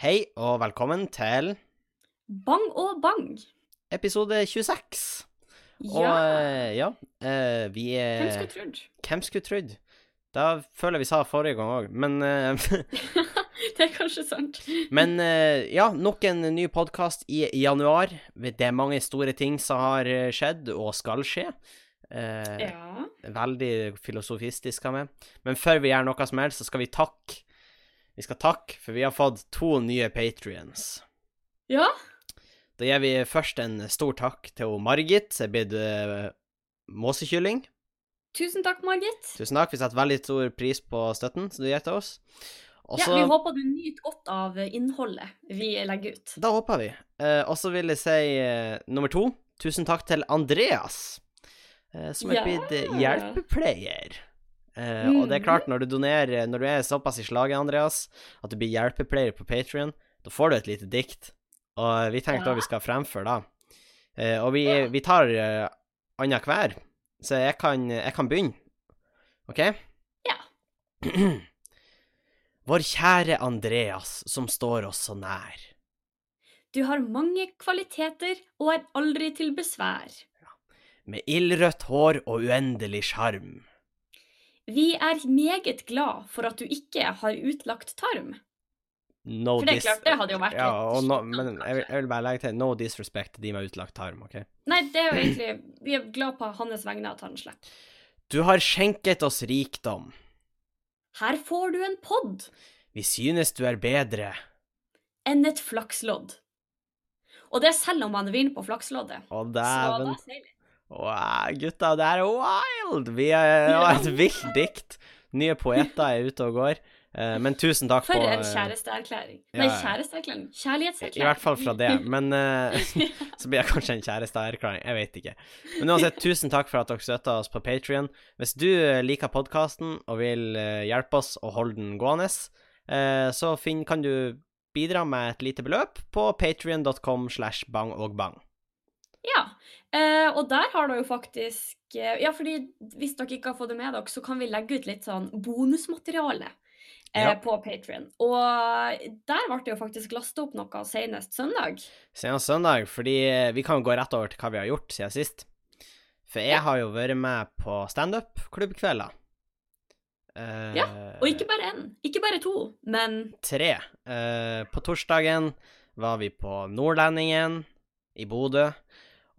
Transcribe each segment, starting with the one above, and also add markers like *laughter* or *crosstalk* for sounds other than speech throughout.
Hei og velkommen til Bang og bang. episode 26. Ja, Og ja, eh, vi er hvem skulle trodd? Hvem skulle trodd? Da føler jeg vi sa forrige gang òg, men eh, *laughs* Det er kanskje sant. *laughs* Men eh, ja, nok en ny podkast i januar. Det er mange store ting som har eh, skjedd og skal skje. Eh, Ja. Veldig filosofistisk av meg. Men før vi gjør noe som helst, så skal vi takke. Vi skal takke, for vi har fått to nye patrions. Ja, Da gir vi først en stor takk til Margit, som er blitt uh, måsekylling. tusen takk, Margit. Tusen takk. Vi setter veldig stor pris på støtten som du gir til oss. Også, Ja, vi håper du nyter godt av innholdet vi legger ut. Da håper vi. Eh, og så vil jeg si eh, nummer to. Tusen takk til Andreas, eh, som er blitt ja. hjelpepleier. Eh, Og det er klart, når du donerer Når du er såpass i slaget, Andreas, at du blir hjelpepleier på Patrion, da får du et lite dikt. Og vi tenkte Ja. vi skal fremføre da. Eh, og vi, Ja. vi tar uh, annenhver, så jeg kan, jeg kan begynne. OK? Ja. *clears throat* Vår kjære Andreas, som står oss så nær. Du har mange kvaliteter og er aldri til besvær. med ildrødt hår og uendelig sjarm. Vi er meget glad for at du ikke har utlagt tarm. No For det er klart, det hadde jo vært ja, litt no, Men jeg jeg vil bare legge til no disrespect til de med utlagt tarm, OK? Nei, det er jo egentlig Vi er glad på hans vegne at han slipper. Du har skjenket oss rikdom. Her får du en pod Vi synes du er bedre. enn et flakslodd. Og det er selv om man vinner på flaksloddet. Å, Så da vi Wow, gutta, det er wild! Vi er, *laughs* var et vilt dikt. Nye poeter er ute og går. Eh, men tusen takk For For en eh, kjæresteerklæring. ja, Nei, kjæresteerklæring. Kjærlighetserklæring. I hvert fall fra det. *laughs* Men uh, så blir det kanskje en kjæresteerklæring. Jeg vet ikke. Men uansett, tusen takk for at dere støtta oss på Patrion. Hvis du liker podkasten og vil hjelpe oss å holde den gående, uh, så finn, kan du bidra med et lite beløp på patrion.com slash bang og bang. Eh, og der har dere jo faktisk eh, Ja, fordi hvis dere ikke har fått det med dere, så kan vi legge ut litt sånn bonusmateriale. Eh, Ja. På Patrion. Og der ble det jo faktisk lasta opp noe senest søndag. Senest søndag, fordi eh, vi kan jo gå rett over til hva vi har gjort siden sist. For jeg Ja. har jo vært med på standup-klubbkvelder. Eh, Ja, Og ikke bare én, ikke bare to, men tre. Eh, på torsdagen var vi på Nordlendingen i Bodø,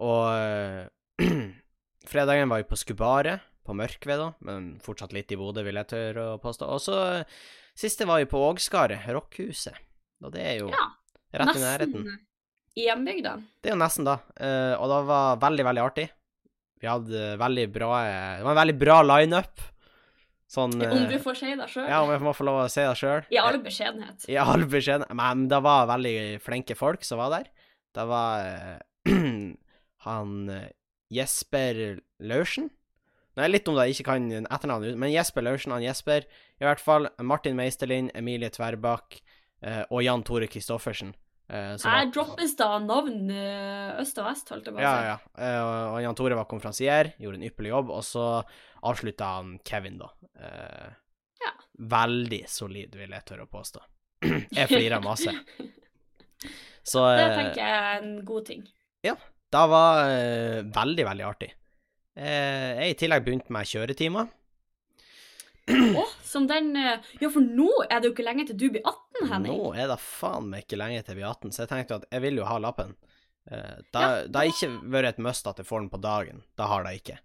og eh, *clears throat* fredagen var vi på Skubaret på Mørkved, da, men fortsatt litt i Bodø, vil jeg tørre å påstå. Og så eh, siste var vi på Ågskaret, rockhuset. Og det er jo ja, rett i nærheten. nesten i hjembygda. Det er jo nesten, da. Uh, og det var veldig, veldig artig. Vi hadde veldig bra eh, Det var en veldig bra lineup. Sånn Om du eh, får si det sjøl. Ja, om jeg må få lov å si det sjøl. I all beskjedenhet. I all beskjedenhet. Men det var veldig flinke folk som var der. Det var eh, *clears throat* han eh, Jesper Laursen. Nå er litt om det jeg ikke kan etternavnet men Jesper Laursen, han Jesper, i hvert fall Martin Meisterlind, Emilie Tverbakk eh, og Jan Tore Kristoffersen. eh, Her droppes da navn eh, øst og vest, holdt jeg på å Ja, si. ja. Eh, Og Jan Tore var konferansier, gjorde en ypperlig jobb, og så avslutta han Kevin, da. Eh, Ja. Veldig solid, vil jeg tørre å påstå. *clears throat* jeg flirer masse. *laughs* Så Det tenker jeg er en god ting. Det var eh, veldig, veldig artig. Eh, jeg i tillegg begynte med kjøretimer. Å, som den eh, Ja, for nå er det jo ikke lenge til du blir 18, Henning. Nå er det faen meg ikke lenge til jeg blir 18, så jeg tenkte at jeg vil jo ha lappen. Eh, da, Ja, det har ikke vært et must at jeg får den på dagen. Det har det ikke.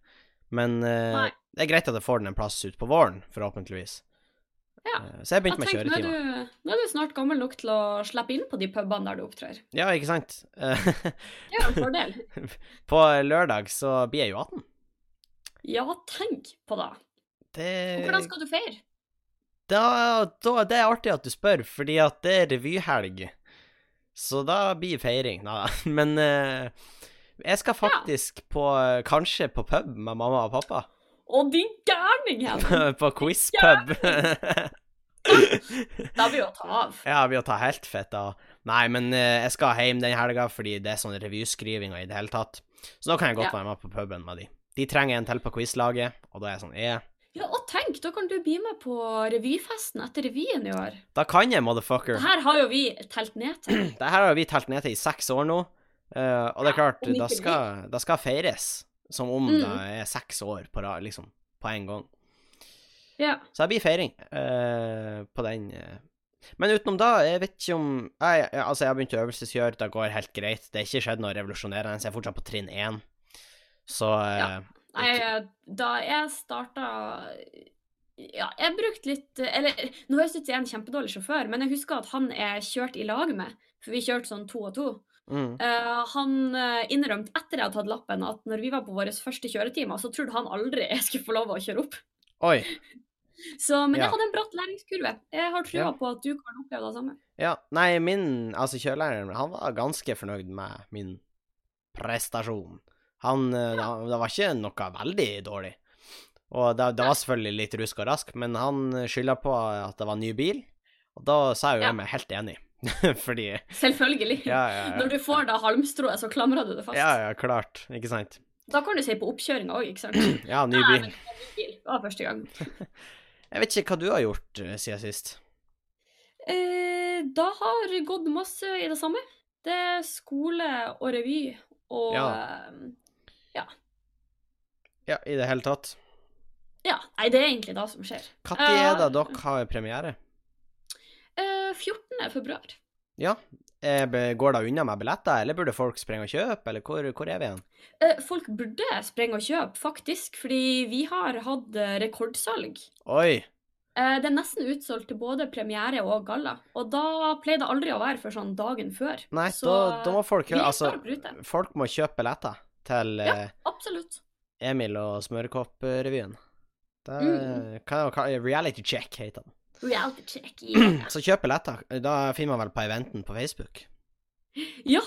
Men eh, det er greit at jeg får den en plass ut på våren, forhåpentligvis. Ja. Eh, så jeg Jeg begynte med nå, er kjøretimer. nå er du snart gammel nok til å slippe inn på de pubene der du opptrer. Ja, ikke sant? *laughs* Det er en fordel. på lørdag så blir jeg jo 18. Ja, tenk på det. Det, Og hvordan skal du feire? da, da, det er artig at du spør, fordi at det er revyhelg. Så da blir feiring. da. *laughs* men eh, jeg skal faktisk på Kanskje på pub med mamma og pappa. Å, din gærning, Henning! *laughs* på quizpub. *laughs* Da blir jo å ta av. ja, vi å ta helt fett, av. Nei, men eh, jeg skal hjem den helga fordi det er sånn revyskriving og i det hele tatt. Så da kan jeg godt Ja. være med på puben med de. De trenger en til på quizlaget, og da er jeg sånn, eh. Ja, og tenk, da kan du bli med på revyfesten etter revyen i år. Da kan jeg, motherfucker. Det her har jo vi telt ned til. *clears throat* Det her har vi telt ned til i seks år nå, uh, og det er klart, ja, da skal, da skal feires som om Mm. det er seks år på rad, liksom, på en gang. Ja. Så det blir feiring uh, på den. eh. Men utenom da, jeg vet ikke om jeg, jeg, Altså, jeg har begynt å øvelseskjøre, det går helt greit. Det er ikke skjedd noe revolusjonerende, jeg er fortsatt på trinn én. Så eh, Ja. Nei, da jeg starta Ja, jeg brukte litt Eller nå høres det ut som jeg er en kjempedårlig sjåfør, men jeg husker at han jeg kjørte i lag med, for vi kjørte sånn to og to. Mm, Eh, han eh, innrømte etter jeg hadde tatt lappen, at når vi var på våre første kjøretimer, så trodde han aldri jeg skulle få lov å kjøre opp. Oi. *laughs* Så, men Ja. jeg hadde en bratt læringskurve. Jeg har trua Ja. på at du kan oppleve det samme. Ja, nei, min Altså, kjørelæreren, han var ganske fornøyd med min prestasjon. Han ja. det, det var ikke noe veldig dårlig. Og det, det var selvfølgelig litt rusk og rask, men han skylda på at det var ny bil, og da sa jo jeg meg helt enig. *laughs* Fordi Selvfølgelig. Ja, ja, ja. Når du får da halmstrået, så klamrer du det fast. Ja, ja, klart. Ikke sant? Da kan du si på oppkjøringa òg, ikke sant? *clears throat* Ja, ny bil. det var ny bil. Det var første gang. *laughs* Jeg vet ikke hva du har gjort eh, siden sist. Eh, da har gått masse i det samme. Det er skole og revy og Ja. Uh, Ja, i det hele tatt. ja. Nei, det er egentlig det som skjer. Når er det uh, dere har premiere? Eh, 14. februar. Ja. Eh, Går det unna med billetter, eller burde folk sprenge og kjøpe, eller hvor, hvor er vi igjen? Eh, folk burde sprenge og kjøpe, faktisk, fordi vi har hatt eh, rekordsalg. Oi. Eh, det er nesten utsolgt til både premiere og galla, og da pleier det aldri å være for sånn dagen før. Nei, Så, da, da må folk Altså, folk må kjøpe billetter til Ja. eh, Absolutt. Emil og Smørekopp-revyen. Mm. Reality check heter den. Reality check. *clears throat* Yeah. Så kjøp billetter. Da finner man vel på eventen på Facebook. ja.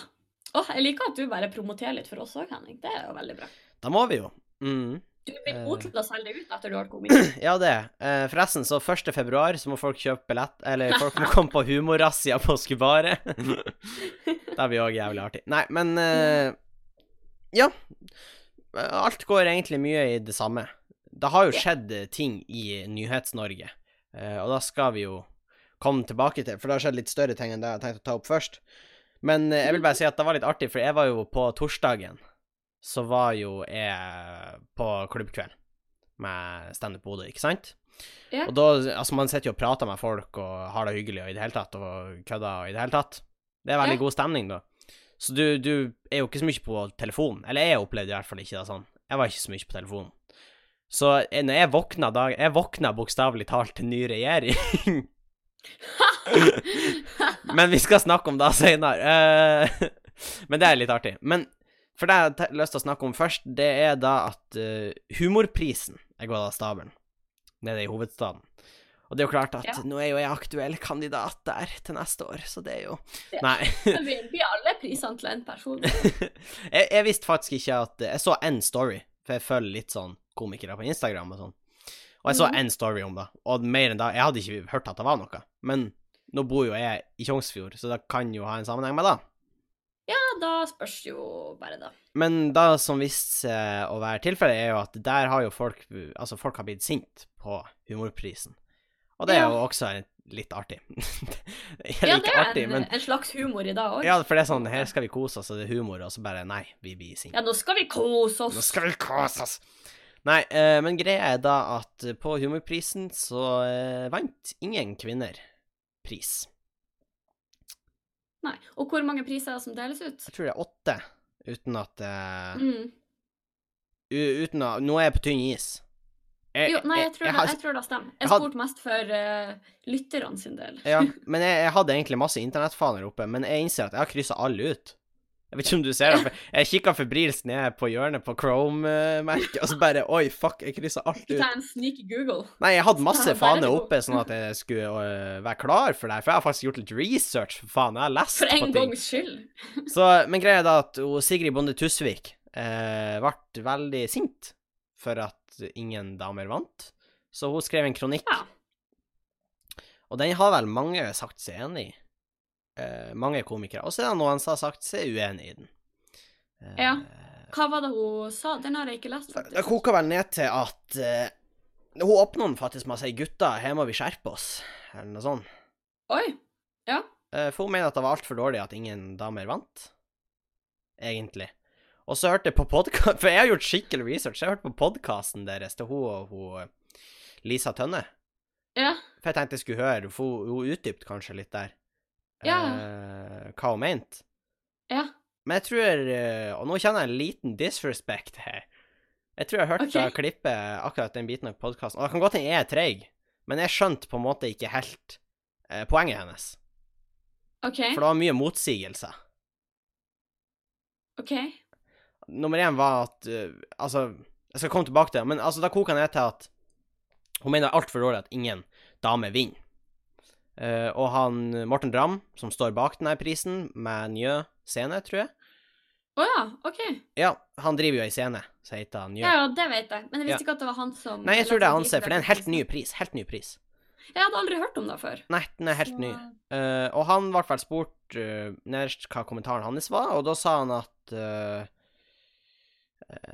Åh, jeg liker at du bare promoterer litt for oss òg, Henning. Det er jo veldig bra. Da må vi jo. Mm. Du blir Eh. god til å selge det ut etter du har kommet inn. *clears throat* Ja, det. Eh, forresten, så 1. februar så må folk kjøpe billett Eller folk må komme på humorrazzia på Skubaret. *laughs* det blir òg jævlig artig. Nei, men eh, Ja. Alt går egentlig mye i det samme. Det har jo skjedd eh, ting i Nyhets-Norge, eh, og da skal vi jo komme tilbake til, for det har skjedd litt større ting enn det jeg har tenkt å ta opp først. Men eh, jeg vil bare si at det var litt artig, for jeg var jo på torsdagen så var jo jeg på klubbkveld med Standup Bodø, ikke sant? Ja. Og da, altså Man sitter jo og prater med folk og har det hyggelig og i det hele tatt, og kødder og i det hele tatt. Det er veldig Ja. god stemning, da. Så du, du er jo ikke så mye på telefonen. Eller jeg opplevde i hvert fall ikke det sånn. Jeg var ikke så mye på telefonen. Så eh, når jeg våkna dag Jeg våkna bokstavelig talt til ny regjering. *laughs* Men vi skal snakke om det senere. Eh, men det er litt artig. Men for det jeg har lyst til å snakke om først, det er da at eh, humorprisen er gått av stabelen nede i hovedstaden. Og det er jo klart at Ja. nå er jo jeg aktuell kandidat der til neste år, så det er jo Ja. Nei. *laughs* Men vi blir alle prisene til en person. *laughs* jeg, jeg visste faktisk ikke at Jeg så én story, for jeg følger litt sånn komikere på Instagram og sånn. Og jeg så én story om det, og mer enn det Jeg hadde ikke hørt at det var noe. Men nå bor jo jeg i Tjongsfjord, så det kan jo ha en sammenheng med det. Ja, da spørs jo bare, da. Men det som viste seg å være tilfellet, er jo at der har jo folk Altså, folk har blitt sint på humorprisen. Og det er Ja. jo også litt artig. *laughs* det Ja, det er artig, en, men en slags humor i dag òg. Ja, for det er sånn Her skal vi kose oss, og det er humor, og så bare Nei, vi blir sinte. Ja, nå skal vi kose oss. Nå skal vi kose oss! Nei, eh, men greia er da at på Humorprisen så eh, vant ingen kvinner pris. Nei. Og hvor mange priser er det som deles ut? Jeg tror det er åtte, uten at eh, Mm. Uten å Nå er jeg på tynn is. Jeg, Jo, nei, jeg tror, jeg, det, har- jeg tror det stemmer. jeg Jeg spurte mest for uh, lytterne sin del. Ja, *laughs* men jeg, jeg hadde egentlig masse internettfaner oppe, men jeg innser at jeg har kryssa alle ut. Jeg vet ikke om du ser det, for jeg kikka febrilsk ned på hjørnet på Chrome-merket, og så bare Oi, fuck, jeg kryssa alt ut. ta en sneak Google. Nei, jeg hadde masse faner oppe, sånn at jeg skulle uh, være klar for det her, for jeg har faktisk gjort litt research, for faen. Jeg har lest For på en ting. gangs skyld. *laughs* Så, men greia er da at Sigrid Bonde Tusvik uh, ble veldig sint for at ingen damer vant, så hun skrev en kronikk. Ja. Og den har vel mange sagt seg enig i. Eh, mange komikere. Og så er det noen som har sagt seg uenig i den. Eh, Ja. Hva var det hun sa? Den har jeg ikke lest, Det faktisk. koker vel ned til at eh, Hun åpner den faktisk med å si 'gutta, her må vi skjerpe oss', eller noe sånt. Oi. Ja. Eh, For hun mener at det var altfor dårlig at ingen damer vant. Egentlig. Og så hørte jeg på podkast... *laughs* For jeg har gjort skikkelig research. Jeg hørte på podkasten deres til hun og hun eh, Lisa Tønne. Ja. For jeg tenkte jeg skulle høre, for hun utdypte kanskje litt der Ja. eh, hva hun mente. Ja. Men jeg tror eh, Og nå kjenner jeg en liten disrespect her. Jeg tror jeg hørte Ok. klippet akkurat den biten av podkasten. Og det kan godt hende jeg er treig, men jeg skjønte på en måte ikke helt eh, poenget hennes. OK. For det var mye motsigelser. OK. Nummer én var at uh, Altså, jeg skal komme tilbake til det, men altså, da koker det ned til at hun mener er altfor dårlig at ingen dame vinner. Eh, og han Morten Dram, som står bak denne prisen, med Njø scene, tror jeg Å ja. OK. Ja, han driver jo ei scene som heter Njø. Ja, ja, det vet jeg. Men jeg visste Ja. ikke at det var han som Nei, jeg tror det er han ser, for det er en helt ny pris. Helt ny pris. Jeg hadde aldri hørt om det før. Nei, den er helt Så- ny. Uh, og han ble fall spurt uh, nederst hva kommentaren hans var, og da sa han at eh,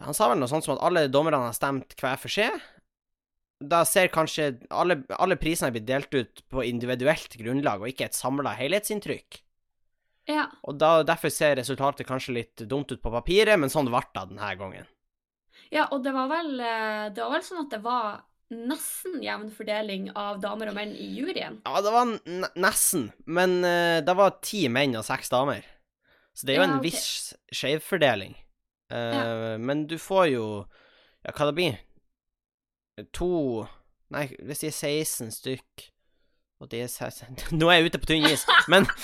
Han sa vel noe sånt som at alle dommerne har stemt hver for seg. Da ser kanskje alle, alle prisene blitt delt ut på individuelt grunnlag, og ikke et samla helhetsinntrykk. Ja. Og da, derfor ser resultatet kanskje litt dumt ut på papiret, men sånn ble det denne gangen. ja, og det var vel eh, Det var vel sånn at det var nesten jevn fordeling av damer og menn i juryen. Ja, det var nesten, men uh, det var ti menn og seks damer. Så det er jo Ja, en okay. viss skjevfordeling. Eh, Men du får jo Ja, hva det blir? To Nei, hvis de er 16 stykk og de er 16 *laughs* Nå er jeg ute på tynn is, men *laughs*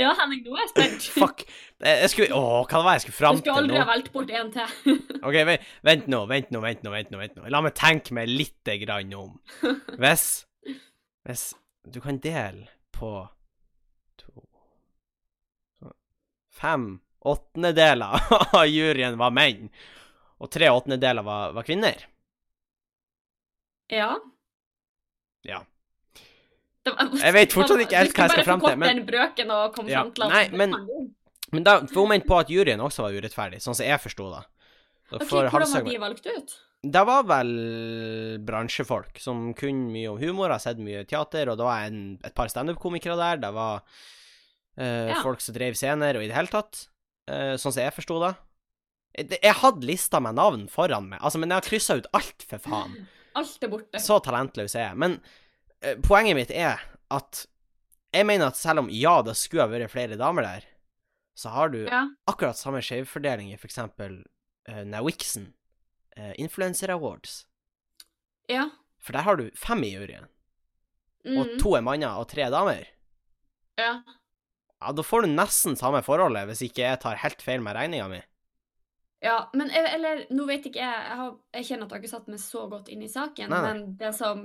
Ja, Henning, nå er jeg spent. Fuck. Jeg skulle Å, hva det var jeg skulle fram Du fram skulle til aldri nå? ha valgt bort en til. *laughs* OK, vent, vent nå, vent nå, vent nå, vent nå. vent nå. La meg tenke meg lite grann om. Hvis Hvis du kan dele på to Fem åttendedeler av juryen var menn, og tre åttendedeler var, var kvinner. Ja. Ja. Jeg vet fortsatt ikke helt hva jeg skal frem til, men- brøken og komme Ja, til nei, men- Men da, for hun mente på at juryen også var urettferdig, sånn som jeg forsto det. Okay, Ok, Hvordan var de valgt ut? Det var vel bransjefolk som kunne mye om humor, har sett mye teater, og det var en, et par standup-komikere der. Det var uh, Ja. folk som drev scener, og i det hele tatt. uh, sånn som jeg forsto det. Jeg, hadde lista med navn foran meg, altså, men jeg har kryssa ut alt, for faen. Alt er borte. Så talentløs er jeg. Men uh, poenget mitt er at jeg mener at selv om ja, det skulle ha vært flere damer der, så har du Ja. akkurat samme skjevfordeling i eksempel uh, Nawixen, uh, Influencer Awards. ja. For der har du fem i juryen, og Mm, to er manner og tre damer. ja. Ja, da får du nesten samme forholdet, hvis ikke jeg tar helt feil med regninga mi. Ja, men eller nå vet ikke jeg jeg, har, jeg kjenner at jeg har ikke satt meg så godt inn i saken, Nei, men det som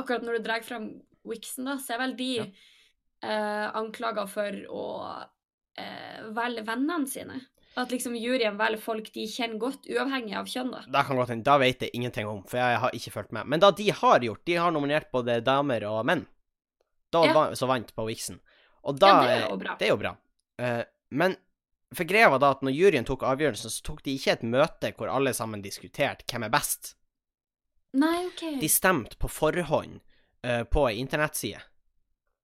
Akkurat når du drar fram Wixen, da, så er vel de Ja. eh, anklaga for å eh, velge vennene sine. At liksom juryen velger folk de kjenner godt, uavhengig av kjønn, da. Da kan godt hende, da vet jeg ingenting om, for jeg har ikke fulgt med. Men da de har gjort, de har nominert både damer og menn. Da Ja. så vant på Wixen. Og da Ja, det er jo bra. Det er jo bra. Eh, men for greia var da at når juryen tok avgjørelsen, så tok de ikke et møte hvor alle sammen diskuterte hvem er best. Nei, OK. De stemte på forhånd uh, på ei internettside.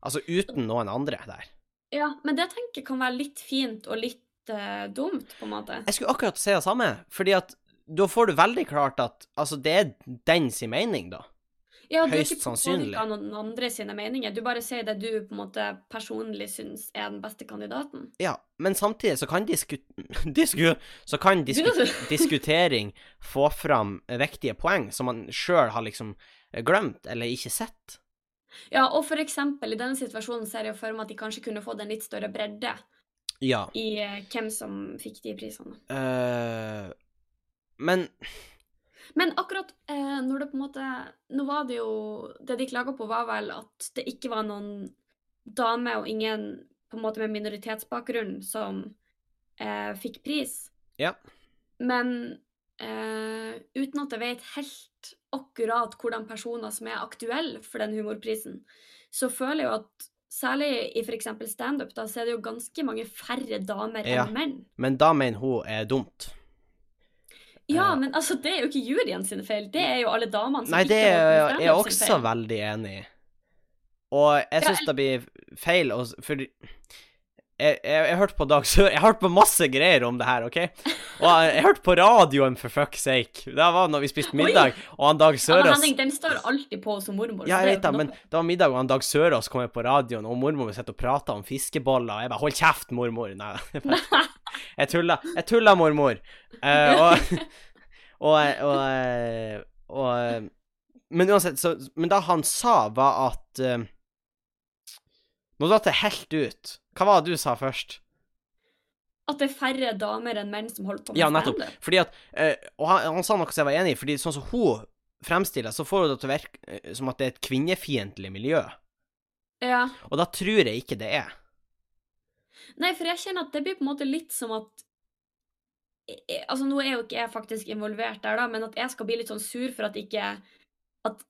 Altså uten noen andre der. Ja, men det tenker jeg kan være litt fint og litt uh, dumt, på en måte. Jeg skulle akkurat si det samme, fordi at da får du veldig klart at altså, det er den sin mening, da. Ja, du er ikke påvirka av noen andre sine meninger. Du bare sier det du på en måte personlig syns er den beste kandidaten. Ja, men samtidig så kan disku... *laughs* disku så kan disku, diskutering få fram viktige poeng som man sjøl har liksom glemt eller ikke sett. Ja, og for eksempel i denne situasjonen ser jeg for meg at de kanskje kunne fått en litt større bredde Ja. i eh, hvem som fikk de prisene. Uh, men Men akkurat eh, når det på en måte Nå var det jo Det de klaga på, var vel at det ikke var noen dame og ingen på en måte med minoritetsbakgrunn som eh, fikk pris. Ja. Men eh, uten at jeg vet helt akkurat hvordan personer som er aktuelle for den humorprisen, så føler jeg jo at særlig i f.eks. standup, da, så er det jo ganske mange færre damer Ja. enn menn. Men da mener hun er dumt. Ja, Eh. men altså, det er jo ikke juryen sine feil. Det er jo alle damene som Nei, det er jeg er også veldig enig i. Og jeg syns ja, det blir feil For jeg, jeg, jeg hørte på Dag Sør Jeg hørte på masse greier om det her, OK? Og jeg, jeg hørte på radioen, for fuck's sake. Det var når vi spiste middag, og han Dag Ja, Sørås Henning, den står alltid på som mormor. Ja, jeg vet det, men det var middag, og han Dag Sørås kom på radioen, og mormor sitter og prater om fiskeboller, og jeg bare 'hold kjeft, mormor'. Nei, *laughs* jeg tulla. *laughs* Jeg tulla, mormor. Uh, og, og, *laughs* og, eh, og Men uansett, så Men det han sa, var at uh, Nå datt det helt ut. Hva var det du sa først? At det er færre damer enn menn som holder på med Ja, nettopp. standup. Fordi at eh, Og han, han sa noe som jeg var enig i, fordi sånn som hun fremstiller, så får hun det til å virke eh, som at det er et kvinnefiendtlig miljø. Ja. Og da tror jeg ikke det er. Nei, for jeg kjenner at det blir på en måte litt som at Altså, nå er jo ikke jeg faktisk involvert der, da, men at jeg skal bli litt sånn sur for at ikke At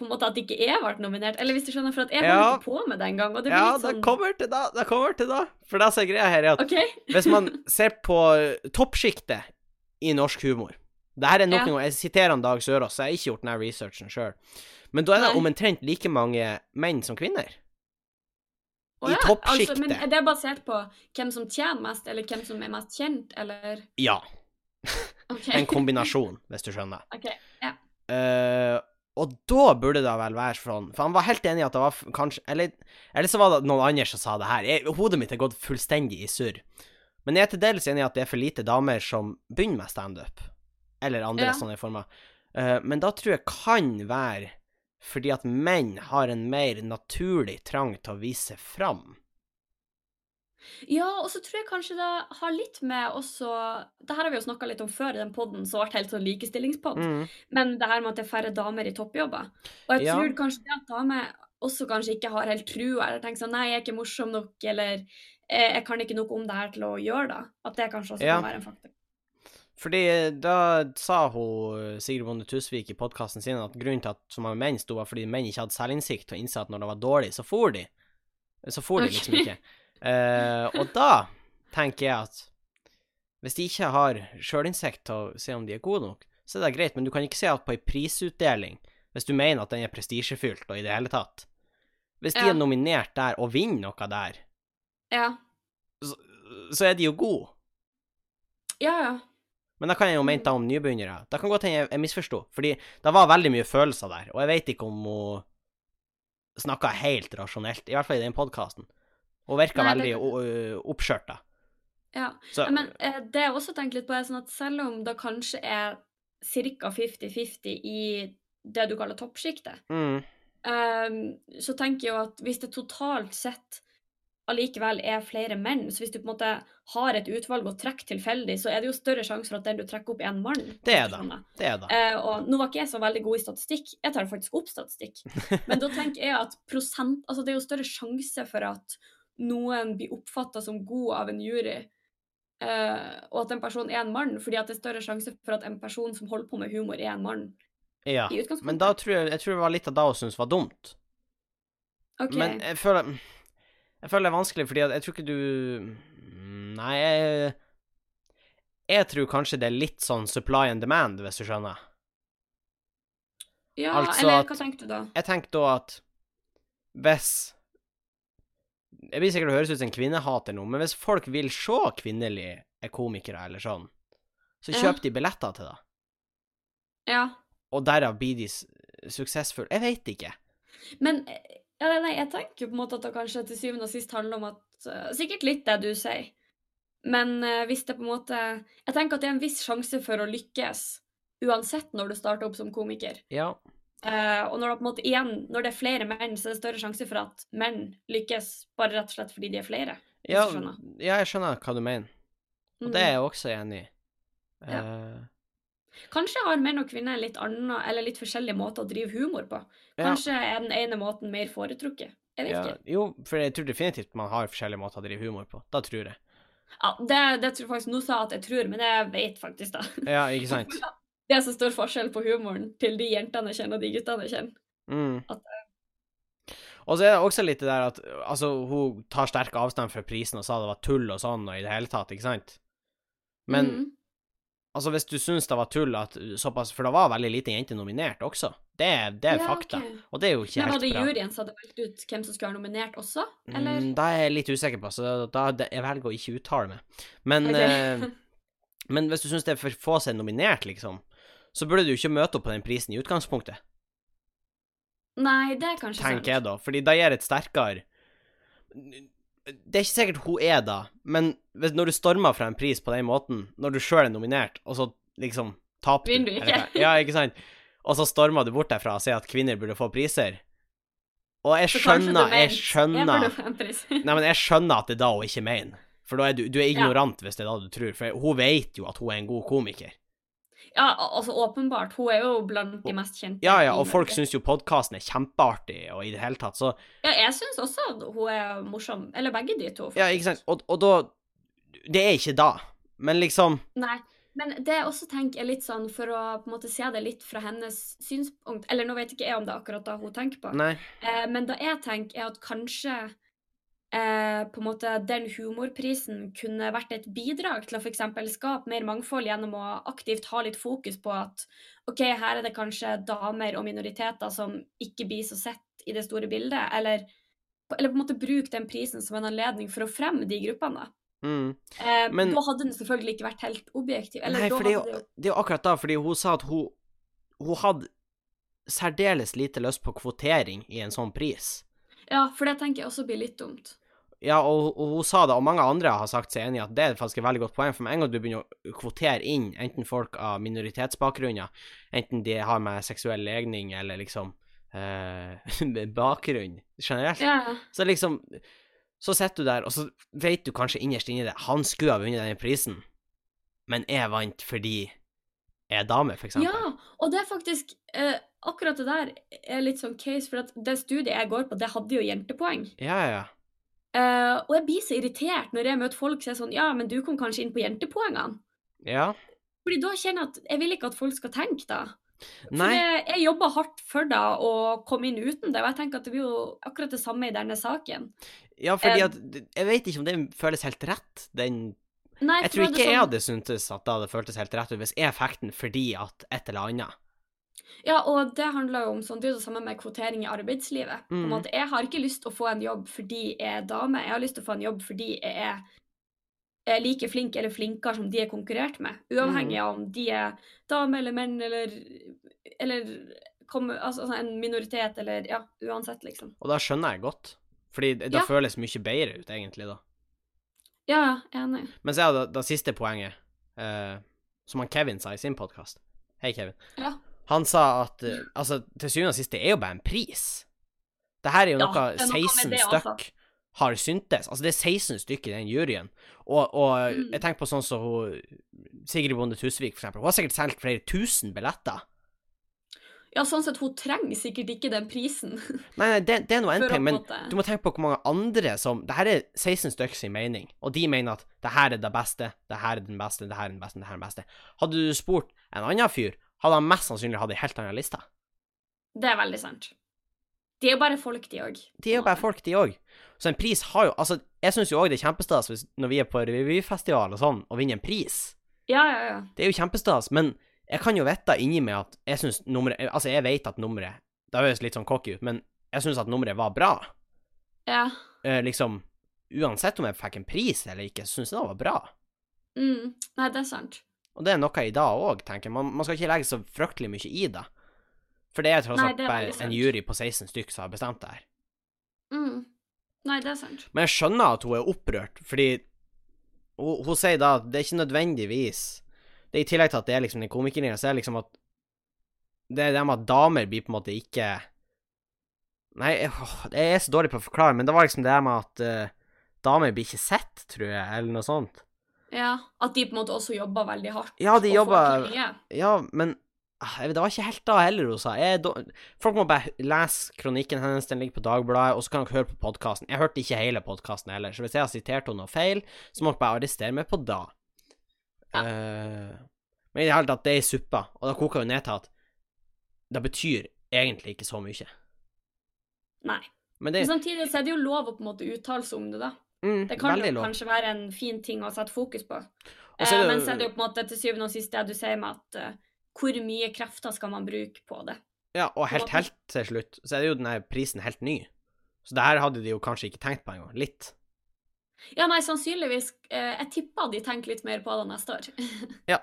på en måte at det ikke jeg ble nominert. Eller hvis du skjønner, for at jeg Ja. holdt ikke på med det engang. Og det blir Ja, litt det sånn kommer til da. Det kommer til da. For det som er greia her, er at okay. *laughs* hvis man ser på toppsjiktet i norsk humor Det her er nok Ja. noe, Jeg siterer han Dag Sørås, så jeg har ikke gjort denne researchen sjøl. Men da er det omtrent like mange menn som kvinner. I ja, toppsjiktet. Altså, men er det basert på hvem som tjener mest, eller hvem som er mest kjent, eller Ja. Okay. *laughs* En kombinasjon, hvis du skjønner. Ok, ja. Eh, og da burde det vel være sånn For han var helt enig i at det var kanskje Eller, eller så var det noen andre som sa det her. Jeg, hodet mitt er gått fullstendig i surr. Men jeg er til dels enig i at det er for lite damer som begynner med standup. Eller andre Ja. sånne former. Uh, men da tror jeg kan være fordi at menn har en mer naturlig trang til å vise fram. Ja, og så tror jeg kanskje det har litt med også Det her har vi jo snakka litt om før i den poden, som ble helt sånn likestillingspod. Mm. Men det her med at det er færre damer i toppjobber. Og jeg Ja. tror kanskje det at damer også kanskje ikke har helt trua, eller tenker sånn Nei, jeg er ikke morsom nok, eller eh, jeg kan ikke noe om det her til å gjøre det. At det kanskje også Ja. kan være en faktor. Fordi da sa hun Sigrid Bonde Tusvik i podkasten sin at grunnen til at så mange menn sto, var fordi menn ikke hadde selvinnsikt og innså at når det var dårlig, så for de. Så for de liksom ikke. Eh, og da tenker jeg at hvis de ikke har sjølinnsikt til å se om de er gode nok, så er det greit, men du kan ikke se at på ei prisutdeling, hvis du mener at den er prestisjefylt og i det hele tatt Hvis de Ja. er nominert der og vinner noe der, Ja. så er de jo gode. Ja, ja. Men da kan jeg jo mente om nybegynnere. Da kan godt hende jeg, jeg misforsto, fordi det var veldig mye følelser der, og jeg vet ikke om hun snakka helt rasjonelt, i hvert fall i den podkasten. Hun virka Nei, veldig det- o- oppskjørta. ja. Så Men eh, det jeg også tenker litt på, er sånn at selv om det kanskje er ca. 50-50 i det du kaller toppsjiktet, mm, Ehm, så tenker jeg jo at hvis det totalt sett allikevel er flere menn, så hvis du på en måte har et utvalg å trekke tilfeldig, så er det jo større sjanse for at den du trekker opp, er en mann. Det er det. det er det. Eh, og nå var ikke jeg så veldig god i statistikk, jeg tar faktisk opp statistikk. *laughs* Men da tenker jeg at prosent Altså det er jo større sjanse for at noen blir oppfatta som god av en jury, uh, og at en person er en mann, fordi at det er større sjanse for at en person som holder på med humor, er en mann. Ja. Men da tror jeg, jeg tror det var litt av det hun syntes var dumt. Okay. Men jeg føler Jeg føler det er vanskelig, fordi at jeg tror ikke du Nei, jeg Jeg tror kanskje det er litt sånn supply and demand, hvis du skjønner. ja, altså eller hva tenker du da? Jeg tenker da at hvis Jeg blir sikkert å høres ut som en kvinnehater nå, men hvis folk vil se kvinnelige komikere eller sånn, så Ja. kjøper de billetter til det. Ja. Og derav blir de suksessfulle. Jeg vet ikke. Men eh, ja, nei, jeg tenker på en måte at det kanskje til syvende og sist handler om at uh, Sikkert litt det du sier, men uh, hvis det på en måte Jeg tenker at det er en viss sjanse for å lykkes uansett når du starter opp som komiker. Ja. Eh, og når det måte igjen, når det er flere menn, så er det større sjanse for at menn lykkes bare rett og slett fordi de er flere. Ja, skjønner. ja, jeg skjønner hva du mener, og Mm. det er jeg også enig i. Ja. Eh, Kanskje har menn og kvinner en litt annen, eller litt forskjellig måte å drive humor på. ja, Kanskje er den ene måten mer foretrukket. Jeg vet ja, ikke. jo, for jeg tror definitivt man har forskjellige måter å drive humor på. Da tror jeg. Ja, det, det tror jeg faktisk Nå sa jeg at jeg tror, men jeg vet faktisk da. Ja, ikke sant? *laughs* Det er så stor forskjell på humoren til de jentene jeg kjenner, og de guttene jeg kjenner. Mm. At, Og så er det også litt det der at altså, hun tar sterk avstand fra prisen og sa det var tull og sånn og i det hele tatt, ikke sant? Men Mhm. Altså, hvis du syns det var tull at såpass For det var veldig lite jenter nominert også. Det, det er Ja, fakta. Okay. Og det er jo ikke Men var helt det bra. juryen som hadde valgt ut hvem som skulle være nominert også, eller? Mm, da er jeg litt usikker på, så da da jeg velger å ikke uttale meg. Men, okay. eh, men hvis du syns det er for få som er nominert, liksom, så burde du ikke møte opp på den prisen i utgangspunktet, Nei, det er kanskje sant. tenker jeg da. Fordi da gir et sterkere Det er ikke sikkert hun er da, men når du stormer fra en pris på den måten, når du sjøl er nominert, og så liksom taper Vinner du ikke? eller Ja, ikke sant? Og så stormer du bort derfra og sier at kvinner burde få priser. Og jeg skjønner, jeg skjønner Jeg. *laughs* Nei, men jeg skjønner at det er da hun ikke mener. For da er du, du er ignorant hvis det er da du tror. For hun vet jo at hun er en god komiker. Ja, altså åpenbart. Hun er jo blant de mest kjente. Ja, ja, og folk syns jo podkasten er kjempeartig, og i det hele tatt, så Ja, jeg syns også at hun er morsom. Eller begge de to. Ja, ikke sant. Og, og da Det er ikke da. Men liksom Nei. Men det jeg også tenker er litt sånn, for å på en måte se det litt fra hennes synspunkt Eller nå vet ikke jeg om det er akkurat da hun tenker på, Nei. eh, men det jeg tenker, er at kanskje eh, på en måte den humorprisen kunne vært et bidrag til å f.eks. skape mer mangfold gjennom å aktivt ha litt fokus på at OK, her er det kanskje damer og minoriteter som ikke blir så sett i det store bildet, eller, eller på en måte bruke den prisen som en anledning for å fremme de gruppene. da. Mm. Eh, Men- da hadde den selvfølgelig ikke vært helt objektiv. Eller Nei, for det jo, det er jo akkurat da, fordi hun sa at hun Hun hadde særdeles lite lyst på kvotering i en sånn pris. Ja, for det tenker jeg også blir litt dumt. Ja, og, og hun sa det, og mange andre har sagt seg enig i at det er faktisk et veldig godt poeng, for med en gang du begynner å kvotere inn enten folk av minoritetsbakgrunner, enten de har med seksuell legning eller liksom eh, *laughs* bakgrunn generelt, Ja, så liksom Så sitter du der, og så vet du kanskje innerst inni det Han skulle ha vunnet denne prisen, men jeg vant fordi er dame, eksempel. ja, og det er faktisk eh, Akkurat det der er litt sånn case, for at det studiet jeg går på, det hadde jo jentepoeng. Ja, ja, ja. Eh, og jeg blir så irritert når jeg møter folk som er sånn Ja, men du kom kanskje inn på jentepoengene. Ja. Fordi da kjenner jeg at jeg vil ikke at folk skal tenke da. For Nei. jeg, jeg jobber hardt for det å komme inn uten det, og jeg tenker at det blir jo akkurat det samme i denne saken. Ja, fordi Eh, at Jeg vet ikke om det føles helt rett, den Nei, Jeg tror ikke sånn... jeg hadde syntes at det hadde føltes helt rett ut hvis jeg fikk den fordi at et eller annet. Ja, og det handler jo om sånn, det er jo det samme med kvotering i arbeidslivet. Mm. Om at Jeg har ikke lyst til å få en jobb fordi jeg er dame, jeg har lyst til å få en jobb fordi jeg er, er like flink eller flinkere som de er konkurrert med. Uavhengig Mm. av om de er dame eller menn eller, eller kommer, altså, altså, en minoritet eller Ja, uansett, liksom. Og da skjønner jeg godt. Fordi det Ja. føles mye bedre ut, egentlig, da. Ja, enig. Men så er det det siste poenget, eh, som han Kevin sa i sin podkast. Hei, Kevin. Ja. Han sa at eh, altså, til syvende og sist, det er jo bare en pris. Det her er jo Ja, noe er noe 16 stykk har syntes. Altså, det er 16 stykker i den juryen. Og, og Mm. jeg tenker på sånn som så Sigrid Bonde Tusvik, for eksempel. Hun har sikkert solgt flere tusen billetter. Ja, sånn sett, hun trenger sikkert ikke den prisen. *laughs* Nei, nei, det, det er noe en ting, men måte- du må tenke på hvor mange andre som Det her er 16 stykker sin mening, og de mener at det her er det beste, det her er den beste, det her er den beste, det her er den beste. Hadde du spurt en annen fyr, hadde han mest sannsynlig hatt ei helt annen liste. Det er veldig sant. De er jo bare folk, de òg. De er jo bare folk, de òg. Så en pris har jo Altså, jeg syns jo òg det er kjempestas når vi er på revyfestival og sånn, og vinner en pris. Ja, ja, ja. Det er jo kjempestas, men jeg kan jo vite inni meg at jeg syns nummeret Altså, jeg vet at nummeret Det høres litt sånn cocky ut, men jeg syns at nummeret var bra. Ja. Eh, liksom Uansett om jeg fikk en pris eller ikke, så syns jeg det var bra. Mm. Nei, det er sant. Og det er noe i dag òg, tenker jeg. Man, man skal ikke legge så fryktelig mye i det. For det er tross alt bare en jury på 16 stykk som har bestemt det her. Mm. Nei, det er sant. Men jeg skjønner at hun er opprørt, fordi hun, hun sier da at det er ikke nødvendigvis Det er I tillegg til at det er liksom den komikeren, så er det liksom at Det er det med at damer blir på en måte ikke Nei, jeg er så dårlig på å forklare, men det var liksom det med at uh, damer blir ikke sett, tror jeg, eller noe sånt. Ja, At de på en måte også jobber veldig hardt. Ja, de jobber. Ja, men ah, det var ikke helt da heller hun sa. Folk må bare lese kronikken hennes, den ligger på Dagbladet, og så kan dere høre på podkasten. Jeg hørte ikke hele podkasten heller, så hvis jeg har sitert henne noe feil, så må dere bare arrestere meg på da. Ja. Eh, men i det hele tatt, det er i suppa, og da koker jo ned til at det betyr egentlig ikke så mye. Nei. Men det Men samtidig så er det jo lov å på en måte uttale seg om det, da. mm, Det kan jo lov. kanskje være en fin ting å sette fokus på. Eh, det men så er det jo på en måte til syvende og sist det du sier med at uh, hvor mye krefter skal man bruke på det? Ja, og helt, helt til slutt, så er det jo den prisen helt ny. Så det her hadde de jo kanskje ikke tenkt på engang. Litt. Ja, nei, sannsynligvis. eh, jeg tipper de tenker litt mer på det neste år. *laughs* ja.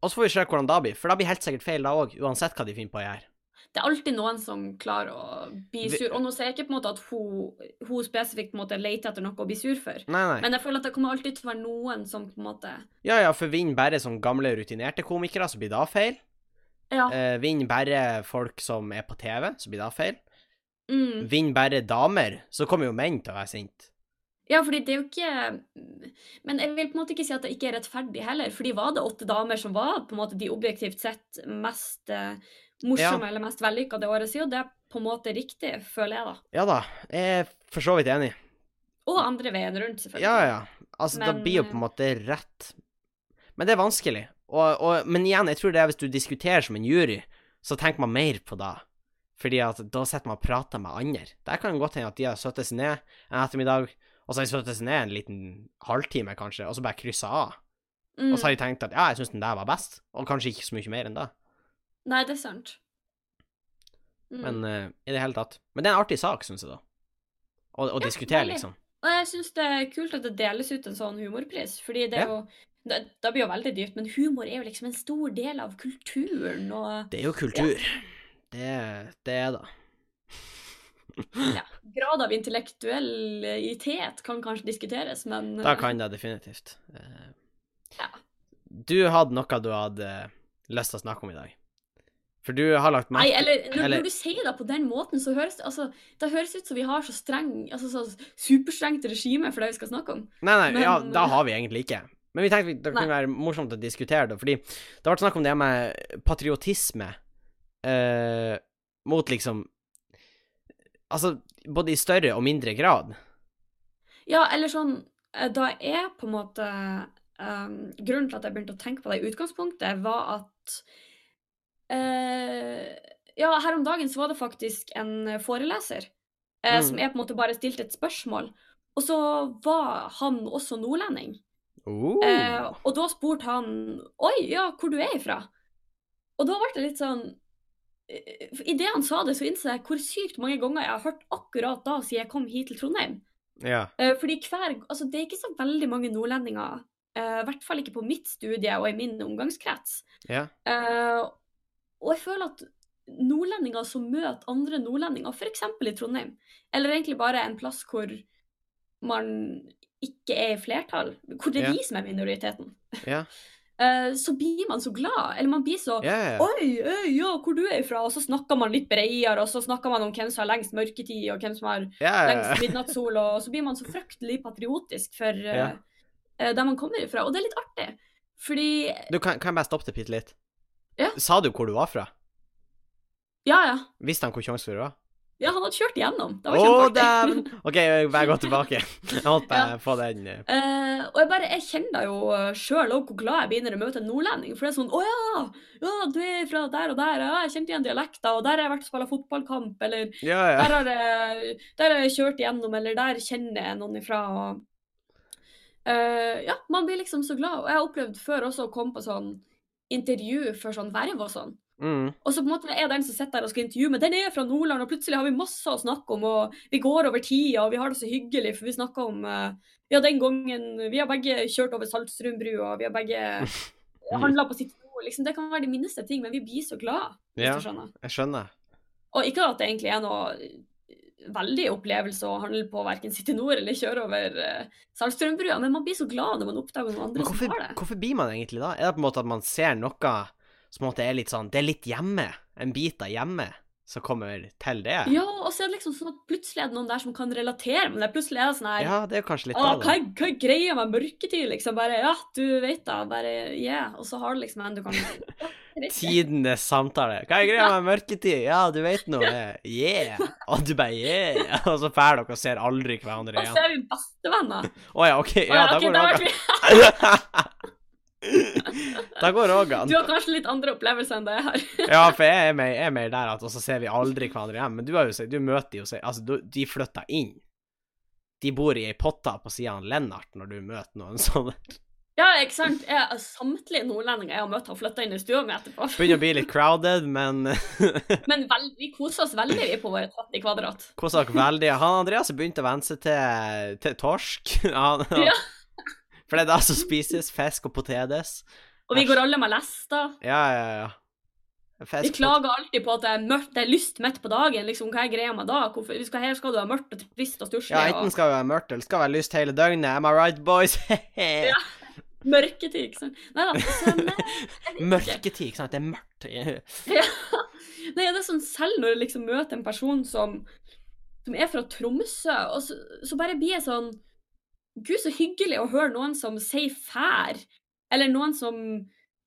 Og så får vi se hvordan det blir, for det blir helt sikkert feil da òg, uansett hva de finner på å gjøre. det er alltid noen som klarer å bli sur. Og nå sier jeg ikke på en måte at hun, hun spesifikt måte leter etter noe å bli sur for. Nei, nei. Men jeg føler at det kommer alltid til å være noen som på en måte Ja, ja, for vinner bare som gamle, rutinerte komikere, så blir det feil. Ja. Eh, vinner bare folk som er på TV, så blir det feil. Mm. Vinner bare damer, så kommer jo menn til å være sint. Ja, fordi det er jo ikke Men jeg vil på en måte ikke si at det ikke er rettferdig heller. Fordi var det åtte damer som var på en måte de objektivt sett mest eh, morsomme eller mest vellykka det året, så er jo det på en måte riktig, føler jeg, da. Ja da, jeg er for så vidt enig. Og andre veien rundt, selvfølgelig. Ja, ja. Altså, det Men, blir jo på en måte rett. Men det er vanskelig. Og, og, men igjen, jeg tror det er hvis du diskuterer som en jury, så tenker man mer på det. Fordi at da sitter man og prater med andre. Der kan det godt hende at de har satt seg ned en ettermiddag, og så har de satt seg ned en liten halvtime, kanskje, og så bare kryssa av. Mm. Og så har de tenkt at ja, jeg syns den der var best, og kanskje ikke så mye mer enn det. Nei, det er sant. Mm. Men uh, i det hele tatt. Men det er en artig sak, syns jeg, da. Å å Ja, diskutere, veldig. liksom. Og jeg syns det er kult at det deles ut en sånn humorpris, fordi det er Ja. jo det, det blir jo veldig dyrt, men humor er jo liksom en stor del av kulturen, og Det er jo kultur. Det, det er det. *laughs* ja, grad av intellektuellitet kan kanskje diskuteres, men Da kan det definitivt. Eh, Ja. Du hadde noe du hadde lyst til å snakke om i dag. For du har lagt Nei, eller når, eller- når du sier det på den måten, så høres altså, det høres ut som vi har så streng, altså så superstrengt regime for det vi skal snakke om. Nei, nei, Men- ja, da har vi egentlig ikke. Men vi tenkte det kunne være morsomt å diskutere det, fordi det har vært snakk om det med patriotisme eh, mot liksom Altså, både i større og mindre grad. Ja, eller sånn eh, Da er på en måte um, Grunnen til at jeg begynte å tenke på det i utgangspunktet, var at uh, Ja, her om dagen så var det faktisk en foreleser uh, Mm. som jeg på en måte bare stilte et spørsmål. Og så var han også nordlending. Oh. Uh, og da spurte han Oi, ja, hvor du er ifra? Og da ble det litt sånn Idet han sa det, så innså jeg hvor sykt mange ganger jeg har hørt akkurat da siden jeg kom hit til Trondheim. ja. Eh, fordi hver Altså, det er ikke så veldig mange nordlendinger, eh, i hvert fall ikke på mitt studie og i min omgangskrets. Ja. Eh, og jeg føler at nordlendinger som møter andre nordlendinger, f.eks. i Trondheim, eller egentlig bare en plass hvor man ikke er i flertall, hvor det er Ja. de som er minoriteten, Ja. *laughs* eh, så blir man så glad. Eller man blir så ja. Oi, øy, ja, hvor du er ifra? Og så snakker man litt bredere, og så snakker man om hvem som har lengst mørketid, og hvem som har ja, lengst midnattssol, og så blir man så fryktelig patriotisk for uh, der man kommer ifra. Og det er litt artig, fordi Du, kan, kan jeg bare stoppe det bitte litt? Ja. Sa du hvor du var fra? Ja, ja. Visste han hvor Tjongsfjord var? Ja, han hadde kjørt igjennom. Det var oh, dæven! *laughs* OK, jeg bare gå tilbake. Jeg måtte bare få den eh, Eh, og jeg bare, jeg kjenner da jo sjøl òg hvor glad jeg blir når jeg møter en nordlending. For det er sånn Å ja! Ja, du er fra der og der. Ja, jeg kjente igjen dialekter. Og der har jeg vært og spilt fotballkamp. Eller Ja, ja. der har jeg, der har jeg kjørt igjennom. Eller der kjenner jeg noen ifra. Og, uh, ja, man blir liksom så glad. Og jeg har opplevd før også å komme på sånn intervju for sånn verv og sånn. Mm. Og så på en måte er den som sitter der og skal intervjue, men den er fra Nordland, og plutselig har vi masse å snakke om, og vi går over tida, og vi har det så hyggelig, for vi snakker om eh, Ja, den gangen Vi har begge kjørt over Saltstrømbrua, vi har begge *laughs* handla på sitt ord. Liksom, det kan være de minste ting, men vi blir så glad, hvis Ja. du skjønner. Jeg skjønner. Og ikke at det egentlig er noe veldig opplevelse å handle på verken City Nord eller kjøre over uh, Saltstrømbrua, men man blir så glad når man oppdager noen andre hvorfor, som har det. hvorfor blir man egentlig da? Er det på en måte at man ser noe som måte er litt sånn Det er litt hjemme. En bit av hjemme som kommer til det. Ja, og så er det liksom sånn at plutselig er det noen der som kan relatere men det. Plutselig er det sånn her Ja, det er kanskje litt det, hva, er- hva er greia med mørketid, liksom? Bare ja, du vet da. Bare yeah. Og så har du liksom en du kan. *laughs* *laughs* Tidenes samtale. Hva er greia med mørketid? Ja, du vet noe. Yeah. *laughs* Og du bare yeah. Og så drar dere og ser aldri hverandre igjen. Og så er vi bestevenner. Å ja, OK. Ja, da går det an. Da går det òg an. Du har kanskje litt andre opplevelser enn det jeg har. *laughs* Ja, for jeg er mer, jeg er mer der at og så ser vi aldri hverandre igjen. Men du har jo sett, du møter jo Altså, du, de flytter inn. De bor i ei potta på sida av Lennart når du møter noen sånne. Ja, ikke sant? Jeg, samtlige nordlendinger jeg har møtt, har flytta inn i stua mi etterpå. Begynner å bli litt crowded, men *laughs* Men vel, vi koser oss veldig vi på våre 30 kvadrat. koser dere veldig. Han Andreas begynte å venne seg til, til torsk. Han, Ja. For det er da som spises. Fisk og potetes. Og vi går alle med lester. Ja, ja, ja. Fisk, Vi klager alltid på at det er mørkt, det er lyst midt på dagen. liksom, Hva er greia med da? Hvorfor, vi skal, her skal du være mørkt og trist og stusslig. Ja, enten skal du være mørkt, eller skal være lyst hele døgnet. Am I right, boys? *laughs* Ja. mørketid, ikke sant. Nei da. Så, nei, jeg vet ikke. Mørketid, ikke sant. Det er mørkt. *laughs* Ja. Nei, det er sånn selv når jeg liksom møter en person som, som er fra Tromsø, og så, så bare blir jeg sånn Gud, så hyggelig å høre noen som sier fær, eller noen som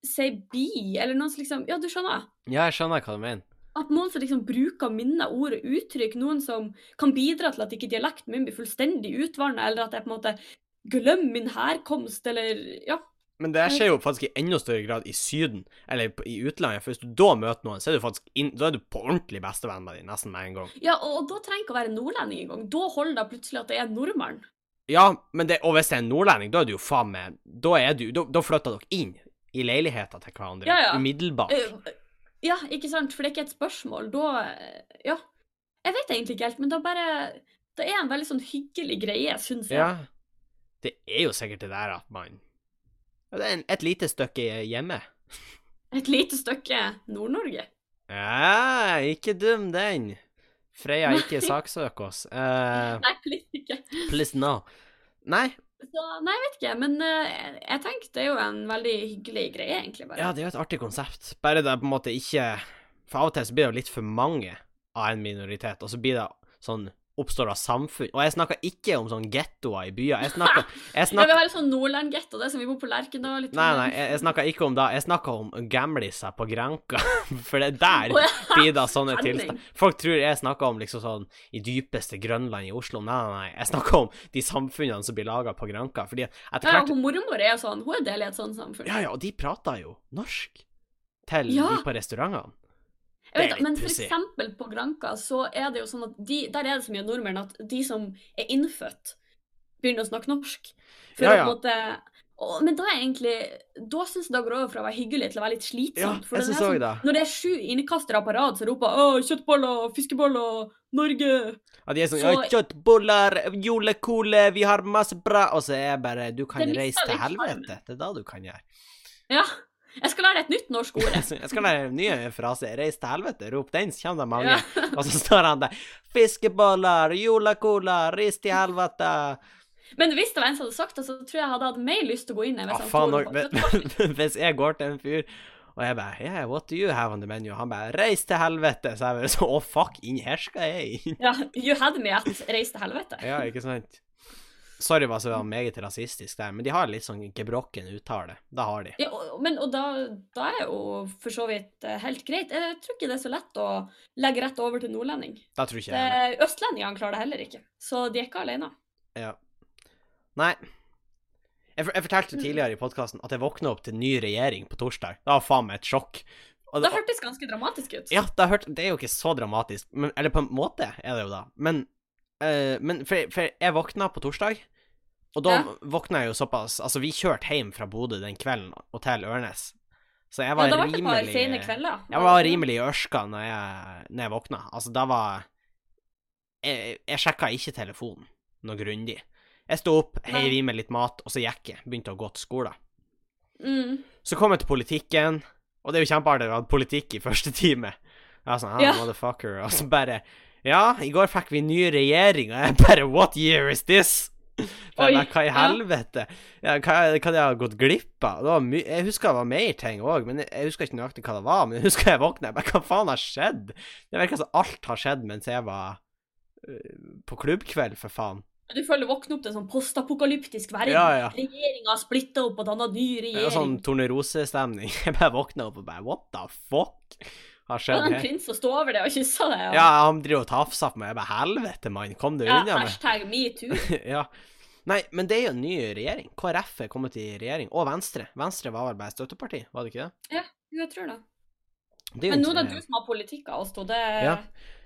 sier bi, eller noen som liksom Ja, du skjønner? Ja, jeg skjønner hva du mener. At noen som liksom bruker minner, ord og uttrykk, noen som kan bidra til at ikke dialekten min blir fullstendig utvanna, eller at jeg på en måte glemmer min herkomst, eller Ja. Men det skjer jo faktisk i enda større grad i Syden, eller i utlandet. For hvis du da møter noen, så er du faktisk inn, da er du på ordentlig bestevenn med dem nesten med en gang. ja og, og da trenger ikke å være nordlending engang. Da holder det plutselig at det er nordmann. Ja, men det, og hvis det er en nordlending, da er du jo faen meg Da er du, da, da flytter dere inn i leiligheta til hverandre. Ja, ja. Umiddelbart. Eh, Ja, ikke sant? For det er ikke et spørsmål. Da eh, Ja. Jeg vet egentlig ikke helt, men da bare Det er en veldig sånn hyggelig greie, syns jeg. Ja. Det er jo sikkert det der at man Det er en, et lite stykke hjemme. Et lite stykke Nord-Norge. Ja, ikke dum den. Freya, ikke saksøk oss. *laughs* Uh, Nei, please ikke. please no. Nei, Så, nei, vet ikke, men uh, jeg tenkte det er jo en veldig hyggelig greie, egentlig, bare. ja, det er jo et artig konsept. Bare det er på en måte ikke For av og til så blir det jo litt for mange av en minoritet, og så blir det sånn oppstår av samfunn. Og jeg snakker ikke om sånn gettoer i byer. Jeg *laughs* snakker, jeg Ja, vi har et sånn Nordland-getto, det som vi bor på Lerkendal. Nei, sånn- nei, jeg, jeg snakker ikke om det. Jeg snakker om gamliser på Granka. *laughs* For det er der blir det sånne tilstander. Folk tror jeg snakker om liksom sånn i dypeste Grønland i Oslo. Nei, nei, nei. Jeg snakker om de samfunnene som blir laga på Granka. Fordi etter Ja, ja, hvert hun mormor er jo sånn. Hun er del i et sånt samfunn. Ja, ja, og de prater jo norsk til Ja. de på restaurantene. Jeg vet, men f.eks. på Granka så er det jo sånn at de, der er det så mye nordmenn at de som er innfødt, begynner å snakke norsk. For Ja, å på en måte og, Men da er egentlig Da syns jeg det går over fra å være hyggelig til å være litt Ja, slitsomt. for jeg det er sånn, det. Når det er sju innkastere på rad som roper 'Å, kjøttboller, fiskeboller, Norge' Ja, de er sånn Så- Kjøttboller, julekule, vi har masse bra Og så er jeg bare Du kan reise til helvete. Det er da du kan gjøre. Ja. Jeg skal lære et nytt norsk ord. *laughs* jeg. Skal lære nye fraser. frase. Reis til helvete. Rop den, så kommer det mange. Ja. *laughs* Og så står han der. Fiskeboller, julecola, ris til helvete. Men hvis det var en som hadde sagt det, så tror jeg jeg hadde hatt mer lyst til å gå inn Hvis ah, faen òg. *laughs* Hvis jeg går til en fyr og jeg bare Yeah, what do you have on the menu? Han bare Reis til helvete. Så jeg bare så Å, fuck, inn her skal jeg inn. Ja, you had me at reis til helvete. Ja, ikke sant? Sorry, hvis så jeg var meget rasistisk der, men de har litt sånn gebrokken uttale. Det har de. Ja, og- men, og da, da er jo for så vidt eh, helt greit. Jeg tror ikke det er så lett å legge rett over til nordlending. Da tror ikke jeg det. østlendingene klarer det heller ikke, så de er ikke alene. Ja. Nei. Jeg, jeg fortalte tidligere i podkasten at jeg våkna opp til ny regjering på torsdag. Det var faen meg et sjokk. Og Det hørtes ganske dramatisk ut. Ja, det, hørt, det er jo ikke så dramatisk, men, eller på en måte er det jo da. Men, eh, men for, for jeg våkna på torsdag, og da Ja. våkna jeg jo såpass Altså, vi kjørte hjem fra Bodø den kvelden og til Ørnes, så jeg Ja, var et par rimelig. Jeg var rimelig i ørska når jeg, når jeg våkna. Altså, da var Jeg, jeg sjekka ikke telefonen noe grundig. Jeg sto opp, heiv i meg litt mat, og så gikk jeg. Begynte å gå til skolen. Mm. Så kom jeg til politikken, og det er jo kjempeartig å ha politikk i første time. Jeg var sånn, ah, Ja. motherfucker, og så bare Ja, i går fikk vi ny regjering, og jeg bare What year is this? For Oi, men, hva i helvete? Ja, hva, hva jeg har gått glipp av? Det jeg husker det var mer ting òg, men jeg, husker ikke nøyaktig hva det var. Men jeg husker jeg våkna bare Hva faen har skjedd? Det virker som alt har skjedd mens jeg var øh, på klubbkveld, for faen. Du føler våkne opp til en sånn postapokalyptisk verden. Ja, ja. Regjeringa har splitta opp og danna ny Det regjering. var sånn tornerosestemning. *laughs* Jeg bare våkna opp og bare What the fuck har Det skjedd var en prins som sto over det og kyssa deg. Ja. Ja, han driver og tafser på meg. Jeg bare Helvete, mann, kom deg Ja, unna med hashtag metoo. *laughs* Ja. Nei, men det er jo en ny regjering. KrF er kommet i regjering. Og Venstre. Venstre var vel bare støtteparti, var det ikke det? Ja, jeg tror det. det Men nå er det du som har politikk av oss to. Det Ja.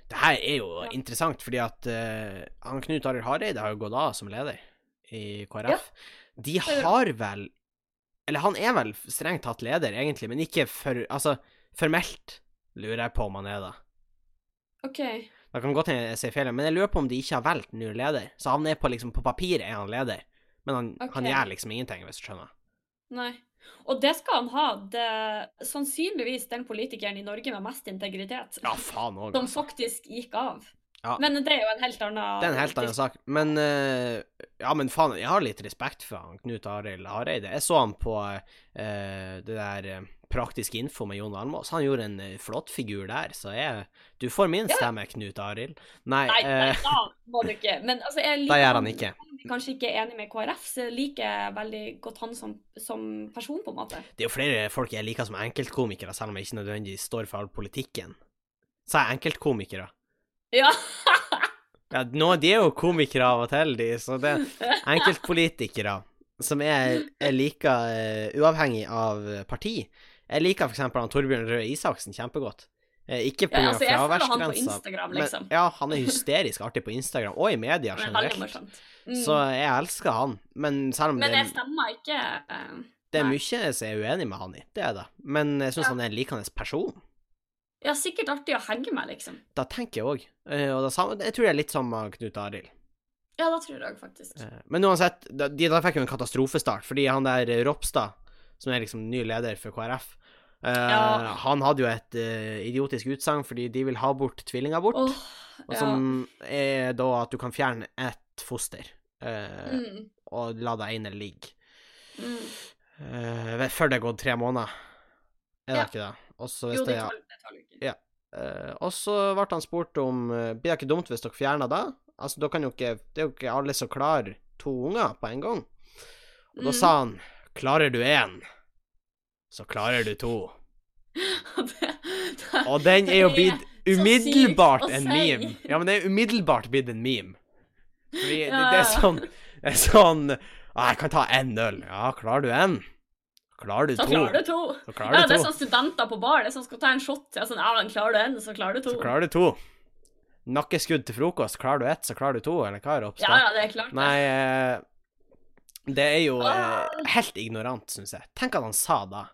Det her er jo Ja. interessant, fordi at uh, han Knut Arild Hareide har jo gått av som leder i KrF. De har vel Eller han er vel strengt tatt leder, egentlig, men ikke for Altså, formelt lurer jeg på om han er det. OK. Det kan godt hende jeg sier feil, men jeg lurer på om de ikke har valgt ny leder. Så han er på liksom På papiret er han leder, men han, okay. han gjør liksom ingenting, hvis du skjønner. Nei. Og det skal han ha. Det sannsynligvis den politikeren i Norge med mest integritet. Ja, faen også, Som altså. faktisk gikk av. Ja. Men det er jo en helt annen Det er en helt annen sak. Men uh, Ja, men faen, jeg har litt respekt for han Knut Arild Hareide. Jeg så han på uh, det der eh, Praktisk info med Jon Almaas. Han gjorde en uh, flott figur der, så jeg Du får min Ja. stemme, Knut Arild. Nei, Nei, nei, eh, da må du ikke. Men altså, jeg *laughs* liker da gjør han ikke. Kanskje ikke enig med KrF, så jeg liker veldig godt han som, som person, på en måte. Det er jo flere folk jeg liker som enkeltkomikere, selv om jeg ikke nødvendigvis står for all politikken. Sa jeg enkeltkomikere? Ja. *laughs* Ja, nå, de er jo komikere av og til, de, så det er enkeltpolitikere som er, er like uh, uavhengig av parti. Jeg liker eksempel Torbjørn Røe Isaksen kjempegodt. Eh, ikke Ja, altså, fraværsgrensa, Liksom. men ja, han er hysterisk artig på Instagram, og i media Det er generelt. Mm. Så jeg elsker han, men selv om Men det, stemmer ikke Uh, det er mye jeg er uenig med han i, det er det, men jeg syns Ja. han er en likende person. Ja, sikkert artig å henge med, liksom. Da tenker jeg òg. Og da, jeg tror det er litt som Knut Arild. Ja, da tror jeg faktisk. Eh, Men uansett, de da fikk jo en katastrofestart, fordi han der eh, Ropstad, som er liksom ny leder for KrF, Uh, Ja. han hadde jo et uh, idiotisk utsagn fordi de vil ha bort tvillingabort, Åh, og som er da at du kan fjerne ett foster uh, Mm, og la det ene ligge. mm. Eh, før det er gått tre måneder. Er det Ja. ikke det? Også, Jo, det tar det ikke. Eh, og så ble han spurt om Blir det ikke dumt hvis dere fjerner det? Altså, da kan jo ikke Det er jo ikke alle som klarer to unger på en gang. Og da Mm. sa han Klarer du én, så klarer du to. det, det, Og den er jo blitt umiddelbart en meme. Ja, men det er umiddelbart blitt en meme. Fordi det, Ja, det er sånn Det er sånn ah, Jeg kan ta én øl. Ja, klarer du én? Klarer du Så to? klarer du to. Så klarer Ja, du det er sånn studenter på bar. Det er sånn skal ta en shot. Ja, sånn, ja, men klarer du en, så klarer du to. Så klarer du to. Nakkeskudd til frokost. Klarer du ett, så klarer du to, eller hva er det Ja, ja, det er klart. Nei, eh, det er jo eh, Ah. helt ignorant, syns jeg. Tenk at han sa da.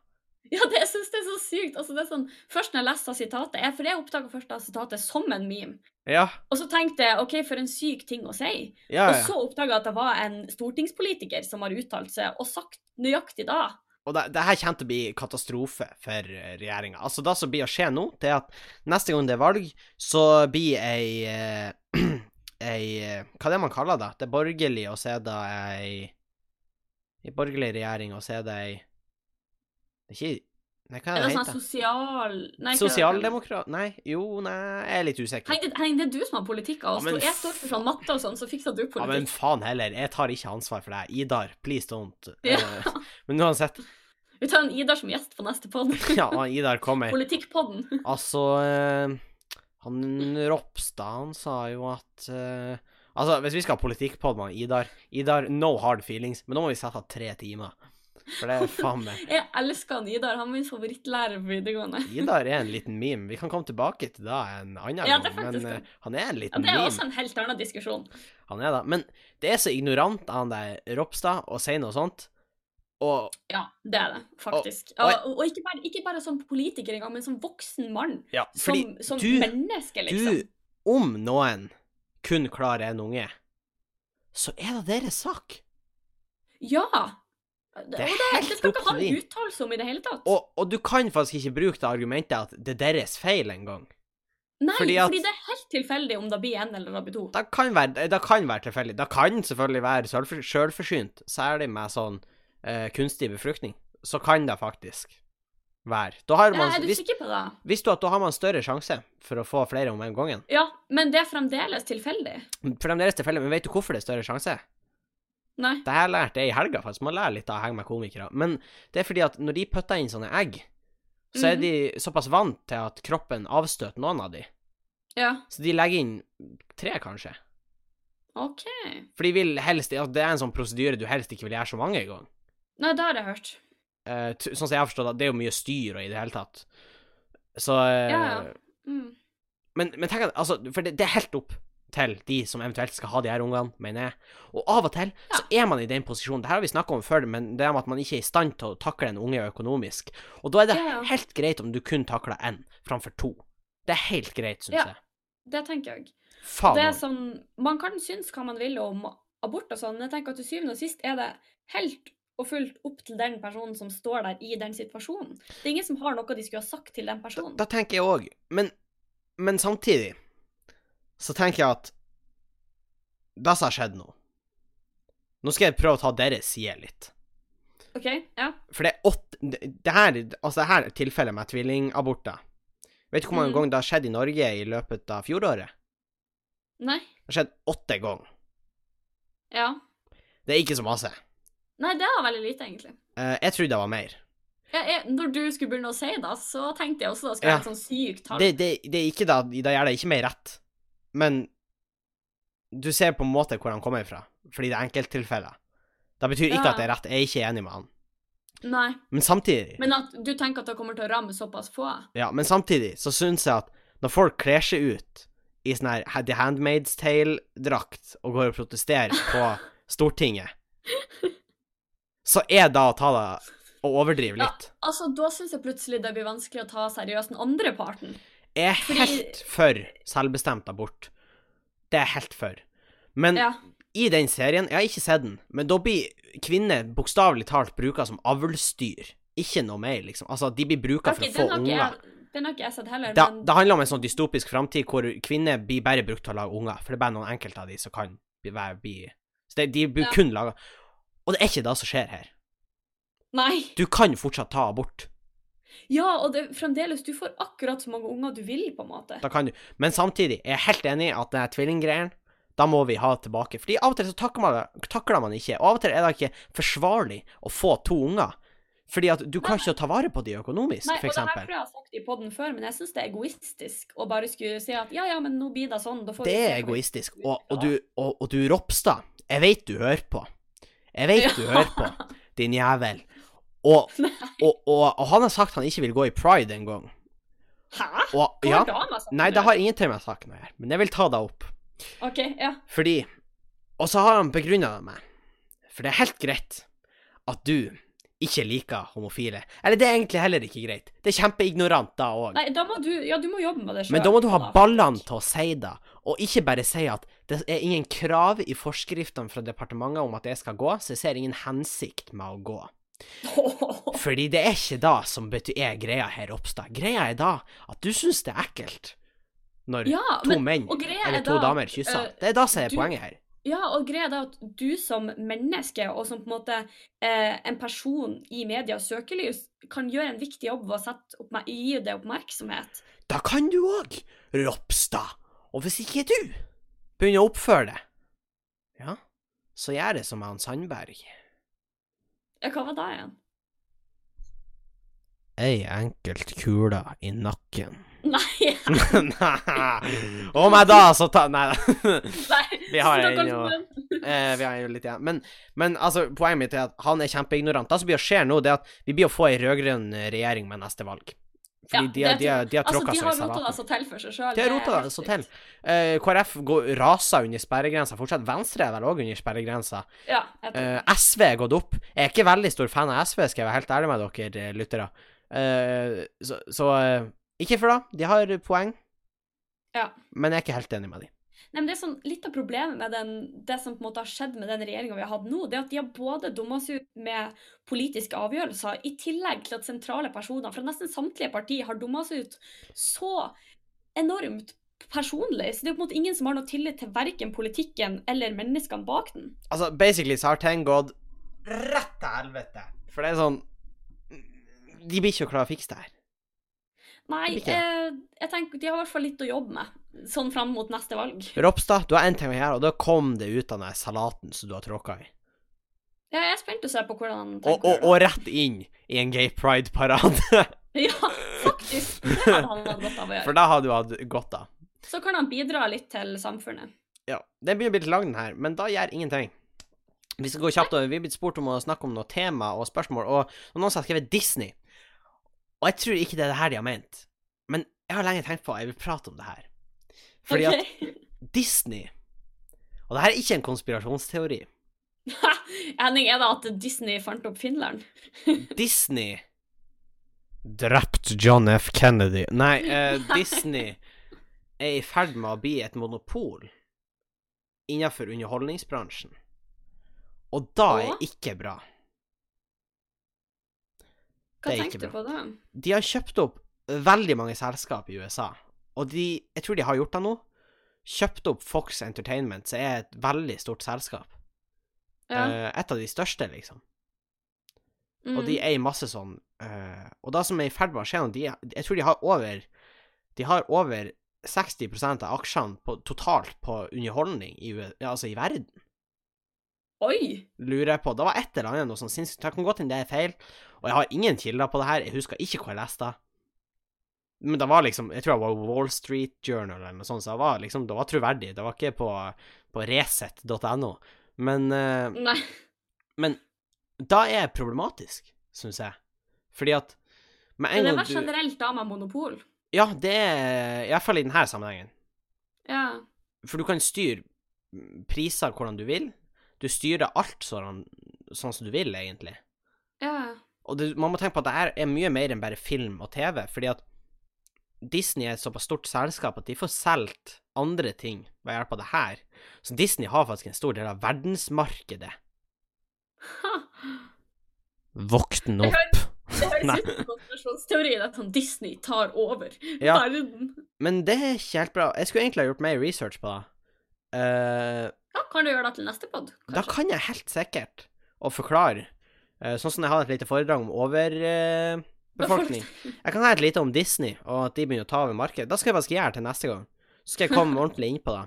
Ja, det jeg synes det er så sykt. Altså, det er sånn, først når jeg leste sitatet, jeg, for jeg oppdaga først da sitatet som en meme. Ja, Og så tenkte jeg OK, for en syk ting å si. ja, Og så oppdaga jeg at det var en stortingspolitiker som har uttalt seg og sagt nøyaktig da. Og det, det her kommer til å bli katastrofe for regjeringa. Altså, det som blir å skje nå, det er at neste gang det er valg, så blir ei eh, *clears throat* Ei eh, Hva er det man kaller det? Det er borgerlig, og så er det ei Ei borgerlig regjering, og så er det ei Det er ikke Nei, hva Er det, det heter? sånn sosial... Nei? Sosialdemokrat... Nei, jo, nei, jeg er litt usikker. Heng, det, hei, det er du som har politikk av oss. Ja, men jeg står for sånn matte og sånn, så fikser du politikk. Ja, men faen heller, jeg tar ikke ansvar for deg. Idar, please don't. *laughs* Ja. Eh, Men uansett, Vi tar en Idar som gjest på neste pod. *laughs* ja, Idar kommer. Politikkpodden. Altså, eh, han Ropstad, han sa jo at eh, Altså, hvis vi skal ha politikkpod med Idar Idar, no hard feelings, men nå må vi sette av tre timer. For det er faen meg *laughs* Jeg elsker han Idar. Han er min favorittlærer på videregående. *laughs* Idar er en liten meme. Vi kan komme tilbake til det en annen Ja, det gang, men eh, han er en Ja, liten det er meme. også en helt annen diskusjon. Han er det. Men det er så ignorant av han der Ropstad å si noe sånt. Og Ja, det er det, faktisk. og- Og, og, ikke, bare, ikke bare som politiker engang, men som voksen mann. ja, Som, som du- menneske, liksom. Du, om noen kun klarer en unge, så er det deres sak. Ja! Det, Det det, det skal ikke han en de. uttale seg om i det hele tatt. Og, og du kan faktisk ikke bruke det argumentet at det er deres feil engang. Nei, fordi fordi, det er helt tilfeldig om det blir én eller det blir to. Det kan være, det kan være tilfeldig. Det kan selvfølgelig være selvfor- selvforsynt, særlig med sånn uh, kunstig befruktning. Så kan det faktisk Da har Ja, man, er du hvis, sikker på det? Hvis du at da har man større sjanse for å få flere om en gangen? Ja, men det er fremdeles tilfeldig. Fremdeles tilfeldig, men vet du hvorfor det er større sjanse? Nei. Det her lærte jeg i helga, faktisk. Man lærer litt av å henge med komikere. Men det er fordi at når de putter inn sånne egg, så er Mhm. de såpass vant til at kroppen avstøter noen av de. Ja, Så de legger inn tre, kanskje. OK. For de vil helst Det er en sånn prosedyre du helst ikke vil gjøre så mange ganger. Nei, det har jeg hørt. Eh, sånn som jeg har forstått det, det er jo mye styr og i det hele tatt. Så eh, Ja, ja. Mm. Men, men tenk at Altså, for det, det er helt opp til de som eventuelt skal ha de her ungene, mener jeg. Og av og til så er man i den posisjonen. Det her har vi snakka om før, men det er med at man ikke er i stand til å takle en unge økonomisk. Og da er det Ja, ja. helt greit om du kun takler én framfor to. Det er helt greit, syns Ja. jeg. Det tenker jeg. Faen. Det er man. sånn, Man kan synes hva man vil om abort og sånn, men jeg tenker at til syvende og sist er det helt og fulgt opp til den personen som står der i den situasjonen. Det er ingen som har noe de skulle ha sagt til den personen. da tenker jeg òg. Men, men samtidig så tenker jeg at det som har skjedd nå Nå skal jeg prøve å ta deres side litt. OK? Ja. For det er åtte det, det her Altså, det her tilfellet med tvillingaborter Vet du hvor mange mm. ganger det har skjedd i Norge i løpet av fjoråret? Nei. Det har skjedd åtte ganger. Ja. Det er ikke så masse. Nei, det var veldig lite, egentlig. Uh, jeg trodde det var mer. Jeg, jeg, når du skulle begynne å si det, så tenkte jeg også da skal Ja. jeg ha et sånn sykt tall. Det, det, det er ikke da Da gjør det ikke mer rett. Men du ser på en måte hvor han kommer fra, fordi det er enkelttilfeller. Det betyr ikke Ja. at det er rett. Jeg er ikke enig med han. Nei. Men samtidig Men at du tenker at det kommer til å ramme såpass få? Ja, men samtidig så syns jeg at når folk kler seg ut i sånn her The Handmaid's Tale-drakt og går og protesterer på *laughs* Stortinget, så er da å ta det og overdrive Ja. litt. Altså, Da syns jeg plutselig det blir vanskelig å ta seriøst den andre parten. Jeg er Fordi- helt for selvbestemt abort. Det er jeg helt for. Men Ja. i den serien Jeg har ikke sett den, men da blir kvinner bokstavelig talt bruka som avlsdyr. Ikke noe mer, liksom. Altså, de blir bruka okay, for å få unger. den har ikke jeg sett heller, Det, men det handler om en sånn dystopisk framtid hvor kvinner blir bare brukt til å lage unger, for det er bare noen enkelte av de som kan bli, være- bli Så det, de blir Ja. kun laga Og det er ikke det som skjer her. Nei. Du kan fortsatt ta abort. Ja, og det, fremdeles, du får akkurat så mange unger du vil, på en måte. Da kan du. Men samtidig er jeg helt enig i at den tvillinggreien, da må vi ha tilbake. Fordi av og til så takler man, takler man ikke, og av og til er det ikke forsvarlig å få to unger. Fordi at du kan Nei, ikke ta vare på de økonomisk, Nei, for og det her tror jeg har sagt i podden før, men jeg syns det er egoistisk å bare skulle si at ja, ja, men nå blir det sånn, da får Det er egoistisk. Og, og, du, og, og du, Ropstad, jeg vet du hører på. Jeg vet du hører på, din jævel. Og, *laughs* og, og, og han har sagt han ikke vil gå i pride en gang. Hæ? Og, Hva ja, har dama sagt? nei, det har ingenting med saken å gjøre, men jeg vil ta deg opp. OK, ja. Fordi Og så har han begrunna det med For det er helt greit at du ikke liker homofile. Eller det er egentlig heller ikke greit. Det er kjempeignorant da òg. Nei, da må du Ja, du må jobbe med det sjøl. Men da må du ha ballene til å si det, og ikke bare si at det er ingen krav i forskriftene fra departementet om at jeg skal gå, så jeg ser ingen hensikt med å gå. *laughs* Fordi det er ikke da som betyr er greia her, Ropstad. Greia er da at du syns det er ekkelt når Ja, to men- menn eller er to da damer kysser. Uh, Det er da som er du- poenget her. Ja, og greia er at du som menneske, og som på en måte eh, en person i medias søkelys, kan gjøre en viktig jobb ved å sette opp, gi det oppmerksomhet. Da kan du òg, Ropstad. Og hvis ikke du begynner å oppføre det, ja, så gjør det som han Sandberg. Ja, hva var det igjen? Ei enkelt kule i nakken. *laughs* Nei. Om jeg da så ta Nei *laughs* *laughs* da. Vi har en jo. Eh, vi har jo litt igjen. Men, men altså, poenget mitt er at han er kjempeignorant. Det som blir å skje nå, det er at vi blir å få ei rød-grønn regjering med neste valg. Fordi Ja, de, de, de, de har Altså, tråkka de seg i har rota det så til for seg sjøl. De har rota det så til. Eh, KrF går, raser under sperregrensa fortsatt. Venstre er vel òg under sperregrensa. Ja. Eh, SV er gått opp. Jeg er ikke veldig stor fan av SV, skal jeg være helt ærlig med dere eh, lyttere. Eh, så så eh, ikke for da, De har poeng, Ja. men jeg er ikke helt enig med de. Nei, men det er sånn, Litt av problemet med den, det som på en måte har skjedd med den regjeringa vi har hatt nå, det er at de har både dumma seg ut med politiske avgjørelser, i tillegg til at sentrale personer fra nesten samtlige partier har dumma seg ut så enormt personlig. Så det er på en måte ingen som har noe tillit til verken politikken eller menneskene bak den. Altså, basically så har ting gått rett til helvete. For det er sånn De blir ikke å klare å fikse det her. Nei, eh, jeg tenker de har i hvert fall litt å jobbe med, sånn fram mot neste valg. Ropstad, du har én ting å gjøre, og da kom det ut av den salaten som du har tråkka i. Ja, jeg er spent å se på hvordan han Og, og, og rett inn i en gay pride-parade. *laughs* Ja, faktisk! Det hadde han hatt godt av å gjøre. For da hadde du hatt godt av. Så kan han bidra litt til samfunnet. Ja, det begynner å bli litt lang, den her, men da gjør ingenting. Vi skal gå kjapt over. Vi er blitt spurt om å snakke om noe tema og spørsmål, og noen har skrevet Disney. Og jeg tror ikke det er det her de har ment, men jeg har lenge tenkt på at jeg vil prate om det her. Fordi okay. at *laughs* Disney Og det her er ikke en konspirasjonsteori. *laughs* Henning, er det at Disney fant opp Finland? *laughs* Disney Drept John F. Kennedy. Nei, eh, Disney er i ferd med å bli et monopol innenfor underholdningsbransjen. Og da er ikke bra. Hva er tenkte du på da? De har kjøpt opp veldig mange selskap i USA, og de Jeg tror de har gjort det nå. Kjøpt opp Fox Entertainment, som er et veldig stort selskap. Ja. Eh, et av de største, liksom. mm. Og de eier masse sånn eh, Og det som er i ferd med å skje nå, de, jeg tror de har over De har over 60% av aksjene på, totalt på underholdning i, altså i verden, Oi! lurer jeg på. Det var et eller annet noe sånn sinnssykt. Det kan godt hende det er feil, og jeg har ingen kilder på det her. Jeg husker ikke hvor jeg leste det. Men det var liksom Jeg tror det var Wall Street Journal eller noe sånt, så det var liksom Det var troverdig. Det var ikke på, på resett.no. Men eh, Nei. Men da er det problematisk, syns jeg. Fordi at med Men en det gang du generelt da med monopol. Ja, det er Iallfall i denne sammenhengen. Ja. For du kan styre priser hvordan du vil. Du styrer alt sånn, sånn som du vil, egentlig. Ja. Og det, man må tenke på at det her er mye mer enn bare film og TV, fordi at Disney er et såpass stort selskap at de får solgt andre ting ved hjelp av det her. Så Disney har faktisk en stor del av verdensmarkedet. Ha. *laughs* Våkn opp. Det høres ut som en konspirasjonsteori at Disney tar over Ja. verden. Men det er ikke helt bra. Jeg skulle egentlig ha gjort mer research på det. Eh, Ja, kan du gjøre det til neste pod? da kan jeg helt sikkert å forklare, eh, sånn som jeg hadde et lite foredrag om overbefolkning. jeg kan ha et lite om Disney, og at de begynner å ta over markedet. Da skal jeg faktisk gjøre det til neste gang. Så skal jeg komme *laughs* ordentlig inn på det.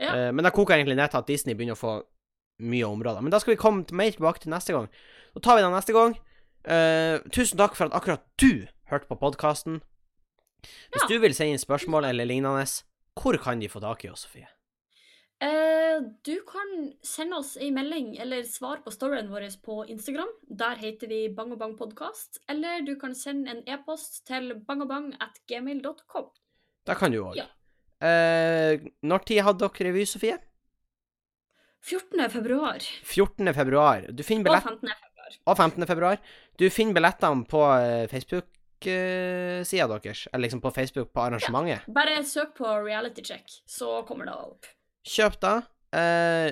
Ja. Eh, men da koker jeg egentlig ned til at Disney begynner å få mye områder. Men da skal vi komme mer tilbake til neste gang. Da tar vi det neste gang. Uh, tusen takk for at akkurat du hørte på podkasten. Hvis Ja. du vil sende inn spørsmål eller lignende, hvor kan de få tak i oss, Sofie? Eh, du kan sende oss en melding eller svar på storyen vår på Instagram. Der heter vi Bang og Bang podkast. Eller du kan sende en e-post til bangobang.gmail.com. Da kan du òg. Ja. Eh, når tid hadde dere revy, Sofie? 14. februar 14. februar. Du finner og 15. februar. Og 15. februar. Du finner billettene på eh, Facebook-sida deres, eller liksom på Facebook på arrangementet. Bare søk på reality check, så kommer det opp. Kjøp da. Uh,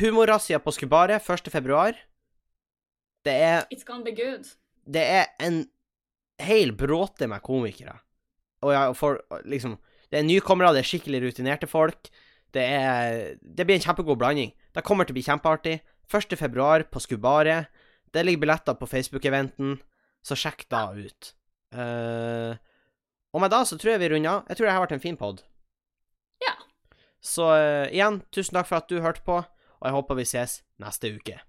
Humorrazzia på Skubaret 1. februar. Det er, It's gonna be good. det er en hel bråte med komikere. Og ja, for liksom Det er nykommere, det er skikkelig rutinerte folk. Det er Det blir en kjempegod blanding. Det kommer til å bli kjempeartig. 1. februar på Skubaret. Det ligger billetter på Facebook-eventen, så sjekk da ut. Uh, og med da så tror jeg vi runder av. Jeg tror det har vært en fin pod. Så uh, igjen, tusen takk for at du hørte på, og jeg håper vi ses neste uke.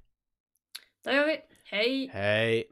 Da gjør vi. Hei. Hei.